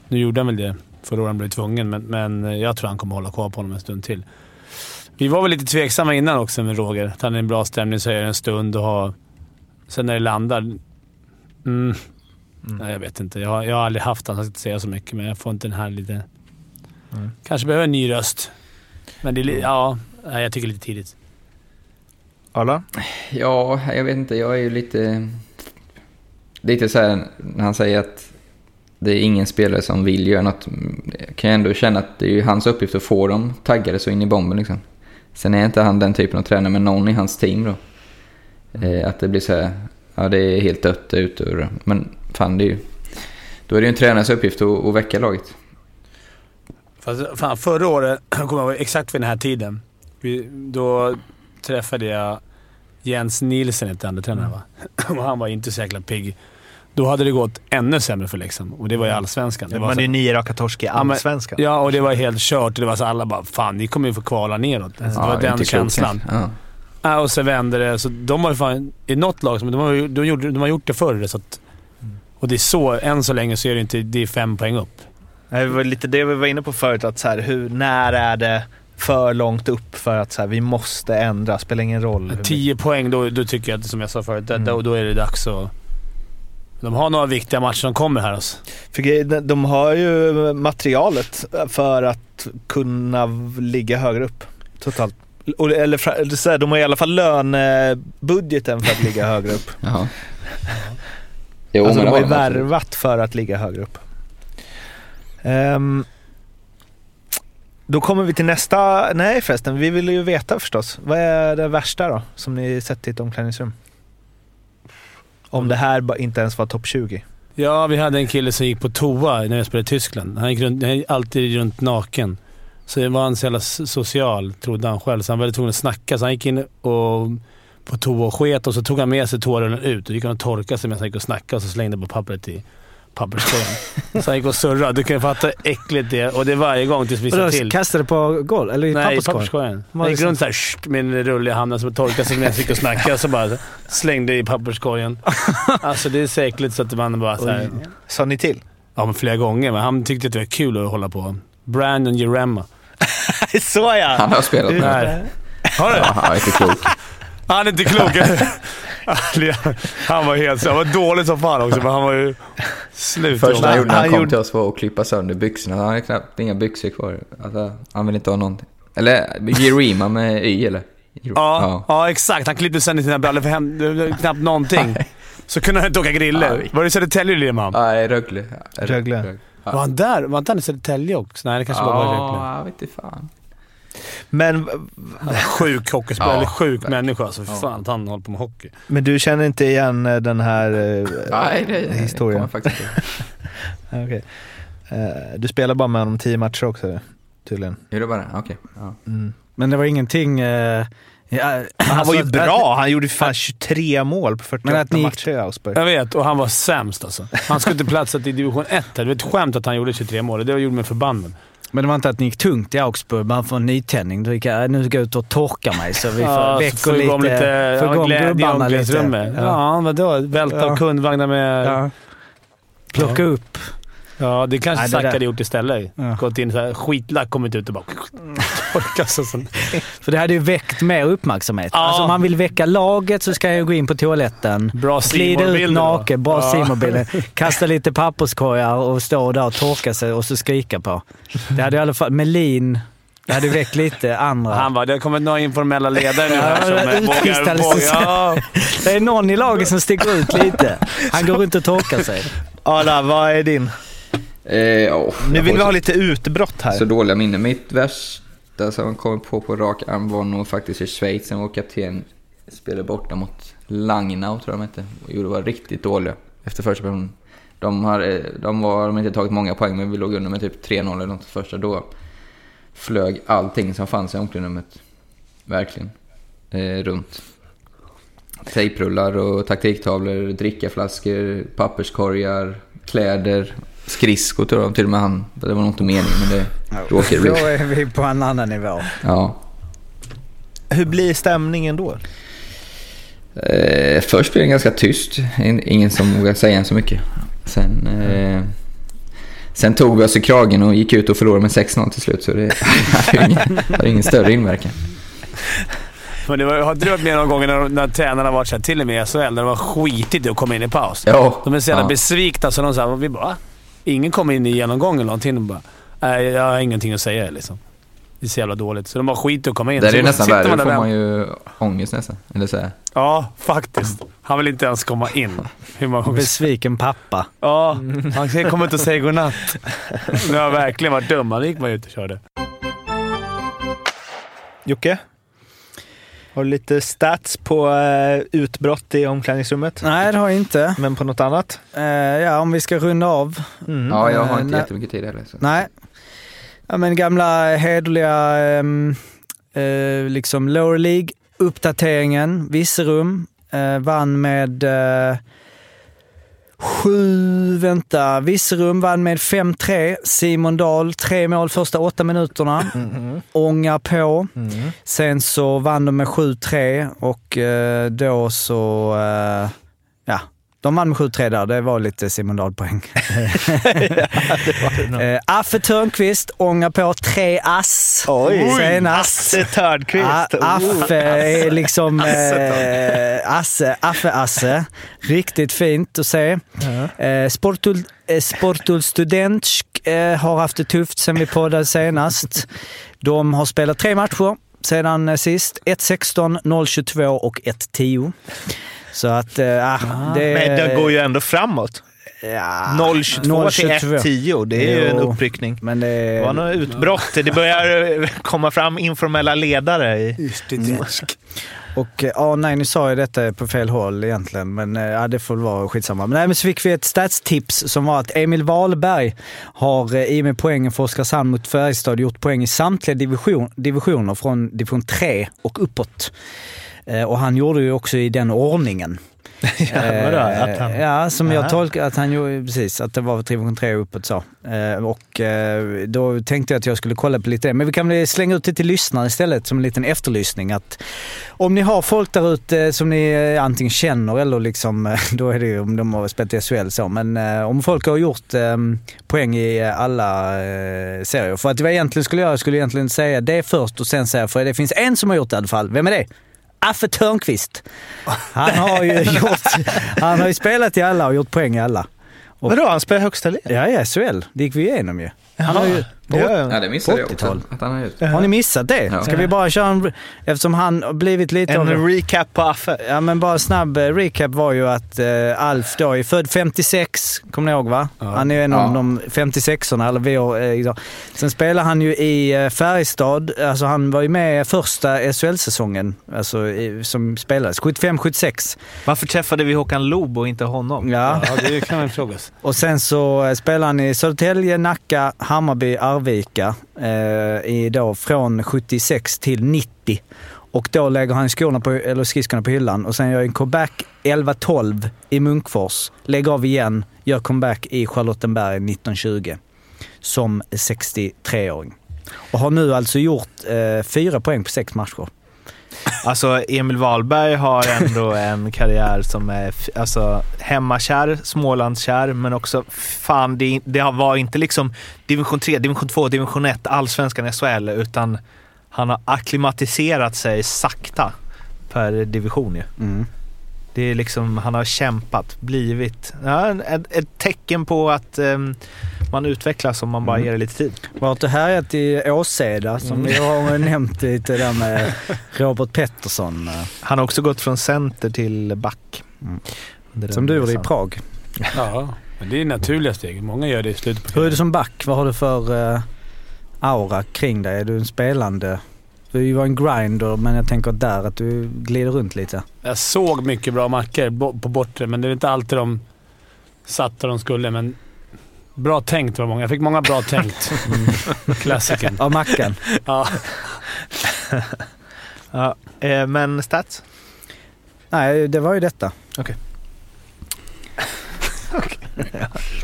Nu gjorde han väl det förra året han blev tvungen, men, men eh, jag tror han kommer hålla kvar på honom en stund till. Vi var väl lite tveksamma innan också med Roger. Att han är en bra stämning så är det en stund och ha... Sen när det landar... Mm, Nej, jag vet inte. Jag, har- jag har aldrig haft han, jag ska säga så mycket, men jag får inte den här lite... Kanske behöver en ny röst. Men det är li- Ja, jag tycker lite tidigt. Alla? Ja, jag vet inte. Jag är ju lite... Lite så här när han säger att det är ingen spelare som vill göra något. Jag kan ju ändå känna att det är ju hans uppgift att få dem taggade så in i bomben liksom. Sen är inte han den typen av tränare med någon i hans team då. Eh, att det blir så här, ja det är helt dött ute. och- Men fan det är ju... Då är det ju en tränarens uppgift att, att väcka laget. Fast, fan, förra året, jag kommer ihåg exakt vid den här tiden, vi, då träffade jag Jens Nielsen, hette andra tränaren va? Och han var inte så jäkla pigg. Då hade det gått ännu sämre för Leksand och det var i Allsvenskan. Det var Man så- är ju nio raka torsk i Ja, Allsvenskan. Ja, och det var helt kört. Det var så alla bara “Fan, ni kommer ju få kvala neråt”. Alltså, det var den känslan. Ja. Ja, och så vände det. Så de var ju fan... I något lag, som- de har, de gjorde, de har gjort det förr. Så att, och det är så, än så länge så är det inte... Det är fem poäng upp. Det var lite det vi var inne på förut, att så här, hur, när är det för långt upp för att så här, vi måste ändra? Spelar ingen roll. 10 poäng, då, då tycker jag att, som jag sa förut, Mm. då, då är det dags att... De har några viktiga matcher som kommer här alltså. För de har ju materialet för att kunna ligga högre upp totalt. Och- Eller, fra- eller så här, de har i alla fall lönebudgeten för att ligga högre upp. Jaha. Jo, alltså men de har ju värvat för att ligga högre upp. Ehm, då kommer vi till nästa, nej förresten, vi vill ju veta förstås. Vad är det värsta då, som ni sett i ett omklädningsrum? Om det här inte ens var topp 20. Ja, vi hade en kille som gick på toa när jag spelade i Tyskland. Han gick, runt, han gick alltid runt naken. Så det var han så jävla social, trodde han själv. Så han var väldigt tvungen att snacka. Så han gick in och på toa och sket och så tog han med sig toarullen ut. Och gick han och torkade sig medan han gick och snackade och så slängde på pappret i papperskorgen. så han gick och surrade. Du kan ju fatta hur äckligt det är. Och det är varje gång tills vi Och sa till. kastade på golv, eller i Nej, i papperskorgen? papperskorgen. Han gick så? runt såhär med en rulle i handen som torkade sig medan han gick och snackade. Så bara slängde i papperskorgen. Alltså det är så äckligt så att man bara såhär... Sa ni till? Ja, men flera gånger. Men han tyckte att det var kul att hålla på. Brandon Jeremma. Så ja! Han har spelat med. Har du? Ja, han är inte klok. Han är inte klok. han var helt så. Han var dålig som fan också, men han var ju slut. Första han Han- gjorde när han, han kom gjorde- till oss var att klippa sönder byxorna. Han hade knappt inga byxor kvar. Alltså, han vill inte ha någonting. Eller Jerima med Y eller? Ja, ja. exakt. Han klippte sönder sina brallor för hem, knappt någonting. Så kunde han inte åka grille. Ja, vi- Var det i Södertälje du med Nej, Rögle. Rögle. Var han där? Var inte han i Södertälje också? Nej, det kanske bara var i Rögle. Ja, jag vet inte fan. Men, Sjuk hockeyspelare, Ja, eller sjuk verkligen. människa. Alltså, för Ja. fan att han håller på med hockey. men du känner inte igen eh, den här eh, Nej, det, det historien? kommer jag faktiskt inte. Okej. Eh, du spelar bara med honom tio matcher också tydligen. Det bara Okej. Ja. Mm. Men det var ingenting... eh, ja, Han alltså, var ju att- bra. Han gjorde fan 23 mål på 48 Men att ni gick- matcher i Augsburg. Jag vet, och han var sämst alltså. Han skulle inte platsat i division 1 här. Det var ett skämt att han gjorde 23 mål. Det gjorde mig förbannad. Men det var inte att ni gick tungt i Augsburg, man får en nytändning. Då gick jag, nu ska jag ut och torka mig så vi får Ja, igång lite, lite ja, igång gubbarna lite. omklädningsrummet. Ja, vadå? Välta Ja. kundvagnar med... Ja, Ja. Plocka upp. det kanske Nej, det Zacke där- hade gjort istället. Ja. Gått in såhär, skitlack, kommit ut och bara sig. sån. För det hade ju väckt mer uppmärksamhet. Ja. Alltså om man vill väcka laget så ska jag gå in på toaletten. Bra Glida ut naken, bra Ja. simorbilder. Kasta lite papperskorgar och stå där och torka sig och så skrika på. Det hade i alla fall... Melin, det hade väckt lite andra. Han bara, det har kommit några informella ledare nu här som det vågar... vågar- Ja. Det är någon i laget som sticker ut lite. Han går runt och torkar sig. Arla, vad är din? Eh, åh, Nu vill vi ha lite utbrott här. Så dåliga minnen. Mitt Alltså, sista som kommer på på rak arm var nog faktiskt i Schweiz. Sen var kapten spelade borta mot Langnau, tror jag de hette. Och gjorde var riktigt dåliga efter första perioden. De har, eh, de var, de har inte tagit många poäng, men vi låg under med typ 3-0 eller något första. Då flög allting som fanns i omklädningsrummet verkligen eh, runt. Tejprullar och taktiktavlor, drickaflaskor, papperskorgar, kläder, skridskor tror jag till och med han. Det var nog inte meningen men det råkade Då bli. är vi på en annan nivå. Ja. Hur blir stämningen då? Eh, först blev det ganska tyst. In- Ingen som vågade säga så mycket. Sen, eh, sen tog vi oss i kragen och gick ut och förlorade med 6-0 till slut. Så det ju ingen, ingen större inverkan. Men det var, har du varit med någon gång när, när tränarna varit så här, till och med i SHL, när det var skitigt att komma in i paus? Ja, De är så jävla ja. besvikna så de sa vi bara... Ingen kommer in i genomgång eller någonting. De bara, nej jag har ingenting att säga liksom. Det är så jävla dåligt. Så de har skit att komma in. Där är det nästan sitter värre. man Då där får man ju ångest nästan. Eller så här. Ja, faktiskt. Han vill inte ens komma in. Hur många gånger Besviken pappa. Ja, han kommer inte och säga godnatt. Nu har jag verkligen varit dum. Han gick man ut och körde. Jocke? Har du lite stats på eh, utbrott i omklädningsrummet? Nej, det har jag inte. Men på något annat? Eh, ja, om vi ska runda av. Mm. Ja, jag har Eh, inte nej. jättemycket tid heller. Så. Nej. Ja, men gamla hederliga ehm, eh, liksom lower League-uppdateringen. Virserum eh, vann med eh, sju, vänta, Virserum vann med 5-3. Simon Dahl, tre mål första åtta minuterna. Mhm. Ångar på. Mm. Sen så vann de med 7-3 och eh, då så, eh, de vann med 7-3 där. Det var lite Simon Dahl-poäng. eh, Affe Törnqvist ångar på tre ass Oj! senast. Asse Törnqvist! A- Affe är liksom Asse eh, Asse, Affe-Asse. Riktigt fint att se. Eh, Sportul, eh, Sportul Studentsk eh, har haft det tufft sen vi poddade senast. De har spelat tre matcher sedan eh, sist. 1-16, 0-22 och 1-10. Så att, eh, ah, det... Men det går ju ändå framåt. Ja, 0-22 till 0-22. 1-10, det är ju en Jo. uppryckning. Men det... Det var något utbrott. Det börjar eh, komma fram informella ledare i... Och eh, ja, nej nu sa jag detta på fel håll egentligen, men ja, det får väl vara skitsamma. Men, nej, men så fick vi ett statstips som var att Emil Wahlberg har i och med poängen för Oskarshamn mot Färjestad gjort poäng i samtliga division, divisioner från division 3 och uppåt. Eh, Och han gjorde ju också i den ordningen. vadå? Att han- Ja, som jag Aha. tolkar att han gjorde, precis, att det var division 3 och uppåt så. Eh, Och eh, då tänkte jag att jag skulle kolla på lite det. Men vi kan väl slänga ut det till lyssnare istället som en liten efterlysning. Att om ni har folk där ute som ni eh, antingen känner eller liksom, eh, då är det ju om de har spelat i SHL så. Men eh, om folk har gjort eh, poäng i eh, alla eh, serier. För att vad jag egentligen skulle göra, jag skulle egentligen säga det först och sen säga, för det finns en som har gjort det i alla fall. Vem är det? Affe Törnqvist. Han har ju gjort, han har ju spelat i alla och gjort poäng i alla. Och- Vadå, han spelar högsta ligan? Ja, i SHL. Det gick vi igenom ju. Han har ju Ja, Ja, det missade jag också 80-tal. att han har gjort. har ni missat det? Ja. Ska vi bara köra en... Eftersom han har blivit lite av... En recap på Affe. Ja men bara snabb eh, recap var ju att eh, Alf då är född 56, kommer ni ihåg va? Han är ju en av Ja. de 56orna, eller vi har, eh, idag. Sen spelar han ju i eh, Färjestad, alltså han var ju med första SHL-säsongen, alltså i, som spelades, 75-76. Varför träffade vi Håkan Loob och inte honom? Ja. Ja, det kan man fråga sig. Och sen så eh, spelar han i Södertälje, Nacka, Hammarby, Arvika. Eh, i då från 76 till 90. Och då lägger han skorna på, eller skridskorna på hyllan och sen gör en comeback 11-12 i Munkfors. Lägger av igen, gör comeback i Charlottenberg 1920 som 63-åring. Och har nu alltså gjort eh, fyra poäng på sex matcher. Alltså Emil Wahlberg har ändå en karriär som är alltså, hemmakär, Smålandskär, men också fan, det, det var inte liksom division 3, division 2, division 1, allsvenskan, SHL, utan han har akklimatiserat sig sakta per division ju. Mm. Det är liksom, han har kämpat, blivit, ja, ett, ett tecken på att ehm, man utvecklas om man bara Mm. ger det lite tid. Varit och härjat i Åseda som vi har nämnt lite där med Robert Pettersson. Han har också gått från center till back. Mm. Som du gjorde i. Prag. Ja, men det är naturliga steg. Många gör det i slutet på Hur är du som back? Vad har du för uh, aura kring dig? Är du en spelande? Du var en grinder men jag tänker där att du glider runt lite. Jag såg mycket bra mackor på bortre, men det är inte alltid de satt där de skulle, men bra tänkt var många. Jag fick många bra tänkt. Klassiken. Av Mackan. Ja. Ja, eh, men stats? Nej, det var ju detta. Okej.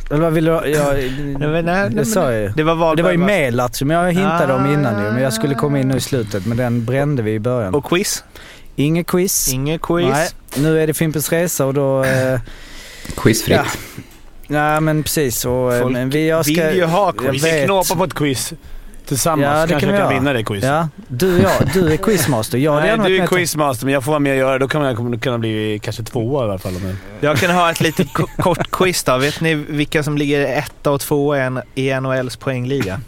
Eller vad vill du? Jag, Nej, men- nej, det men sa jag ju. Det var Varberg. Det var ju? Melat som jag hintade om innan ju, men jag skulle komma in nu i Ah. slutet. Men den brände vi i början. Och quiz? Inget quiz. Inget quiz. Nej, nu är det Fimpens Resa och då... Eh, Quizfritt. Ja. nej men precis. Och, eh, Folk men vi, jag ska, vill ju ha quiz. Vi knåpar på ett quiz tillsammans. Ja, det Kanske kan vi jag kan vinna det quizet. Ja, du och jag. Du är quizmaster. Jag Nej, du är quizmaster, men jag får vara med och göra det. Då kan jag kunna bli kanske tvåa i alla fall. Men... Jag kan ha ett litet ko- kort quiz då. Vet ni vilka som ligger etta och tvåa i NHLs poängliga?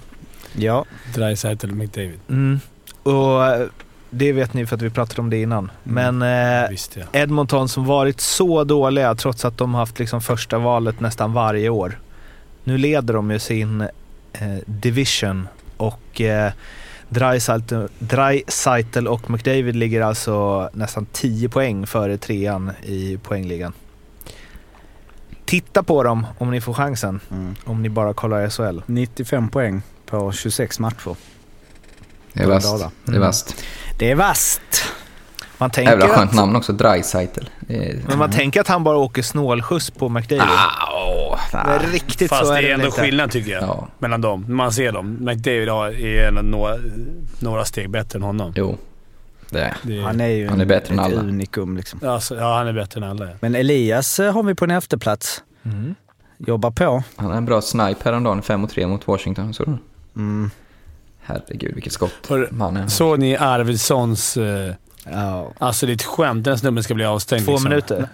Ja. Dreisaitl och McDavid. Mm. Och det vet ni för att vi pratade om det innan. Men eh, Visst ja. Edmonton som varit så dåliga trots att de haft liksom första valet nästan varje år. Nu leder de ju sin eh, division och eh, Dreisaitl och McDavid ligger alltså nästan 10 poäng före trean i poängligan. Titta på dem om ni får chansen. Mm. Om ni bara kollar SHL. 95 poäng på 26 matcher. Det är vasst. Det är vasst. Det är vasst. Man tänker, Jävla skönt att, namn också, Dreisaitl. Är- men man tänker att han bara åker snålskjuts på McDavid. Ah, åh, Men riktigt Fast så det är är ändå inte. skillnad tycker jag. Ja, Mellan dem. Man ser dem. McDavid är några, några steg bättre än honom. jo. Det är. Det är, Han är ju Han är bättre än alla. unikum liksom. alltså, ja, han är bättre än alla. ja. Men Elias eh, har vi på en efterplats. Mm. Jobbar på. Han har en bra snipe häromdagen, 5 3 mot Washington. Så Mm. Herregud, vilket skott Hör-. Såg ni Arvidssons... Eh, Ja. alltså det är ett skämt. Den snubben ska bli avstängd. Två liksom. minuter.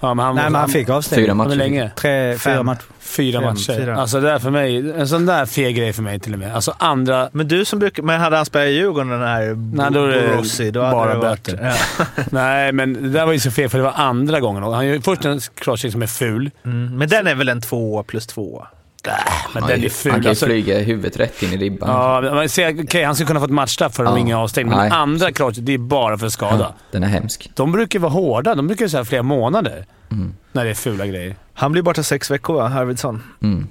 Ja, men han, Nej men han fick avstängning. Fyra Hur matcher. länge? Tre, fyra Fem. matcher. Fyra Fem, matcher. fyra. Alltså det är för mig, en sån där feg grej för mig till och med. Alltså andra... Men du som brukar, men hade han spelat i Djurgården den här Nej, då är det Borossi, då hade bara det varit, böter. Ja. Nej, men det där var ju så fel för det var andra gången. Han gör först en crosscheck som är ful. Mm. Men den är väl en två plus två? Men Han, den är han ful. kan ju Alltså, flyga huvudet rätt in i ribban. ja, man ser- okej, han skulle kunna få ett matchstraff för Ja. ingen avstängning. Men Nej. andra crosscheck, det är bara för skada. Ja, den är hemsk. De brukar vara hårda. De brukar säga flera månader Mm. när det är fula grejer. Han blir borta sex veckor va, Arvidsson? Mm.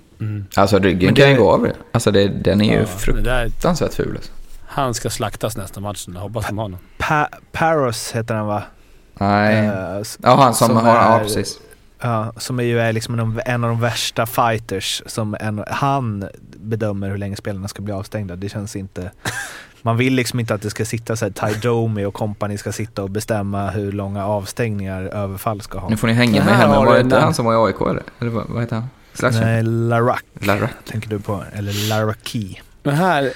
Alltså ryggen Men kan det- ju gå av. Alltså det, den är ju Ja, det där, fruktansvärt ful. Alltså. han ska slaktas nästa match. Jag hoppas de har honom. Pa- Paros heter han va? Nej. S- ja, han som, har... Ja, är- precis. Ja, som är ju är liksom en, av de värsta fighters. Som en, han bedömer hur länge spelarna ska bli avstängda. Det känns inte... Man vill liksom inte att det ska sitta så här, Ty Domi och company ska sitta och bestämma hur långa avstängningar överfall ska ha. Nu får ni hänga med här men var det inte han som var i AIK eller? Eller vad, vad heter han? Slagsson? Nej, Larac Larra. tänker du på. Eller Laraki. Men här,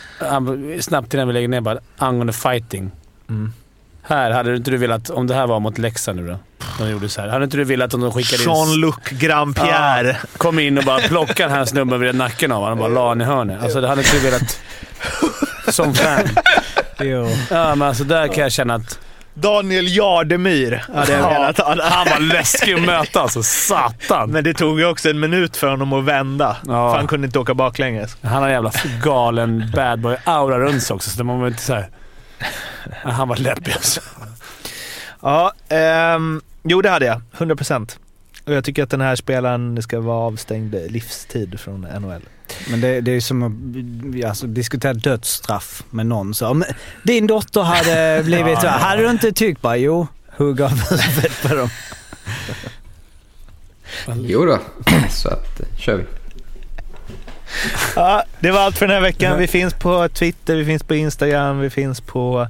snabbt innan vi lägger ner bara, angående fighting. Mm. Här, hade du inte du velat, om det här var mot Leksand nu då, de gjorde så här. Hade inte du velat om de skickade in... Jean-Luc Grandpierre. Kom in och bara plockade den här snubben vid nacken av honom och bara la han i hörnet. Alltså det hade inte du velat... Som fan. Jo. Ja, men alltså där kan jag känna att Daniel Jardemyr hade jag Ja, velat ha. han var läskig att möta alltså. Satan! Men det tog ju också en minut för honom att vända. Ja. För han kunde inte åka baklänges. Han har en jävla galen bad boy-aura runt sig också, så det var inte så här... Ja, Han var läbbig alltså. Ja, ehm, jo det hade jag. 100 procent. Och jag tycker att den här spelaren ska vara avstängd livstid från NHL. Men det, det är ju som att alltså, diskutera dödsstraff med någon. Så, om din dotter hade blivit så här, hade du inte tyckt bara jo, hugg av huvudet på dem. Jo då. Så att, kör vi. Ja, det var allt för den här veckan. Vi finns på Twitter, vi finns på Instagram, vi finns på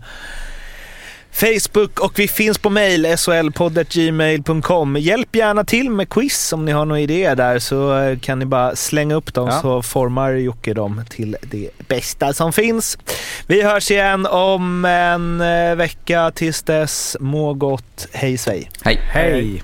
Facebook och vi finns på mail, solpodd.gmail.com. Hjälp gärna till med quiz om ni har några idéer där så kan ni bara slänga upp dem Ja. så formar Jocke dem till det bästa som finns. Vi hörs igen om en eh, vecka. Tills dess, må gott. Hej svej. Hej. Hej!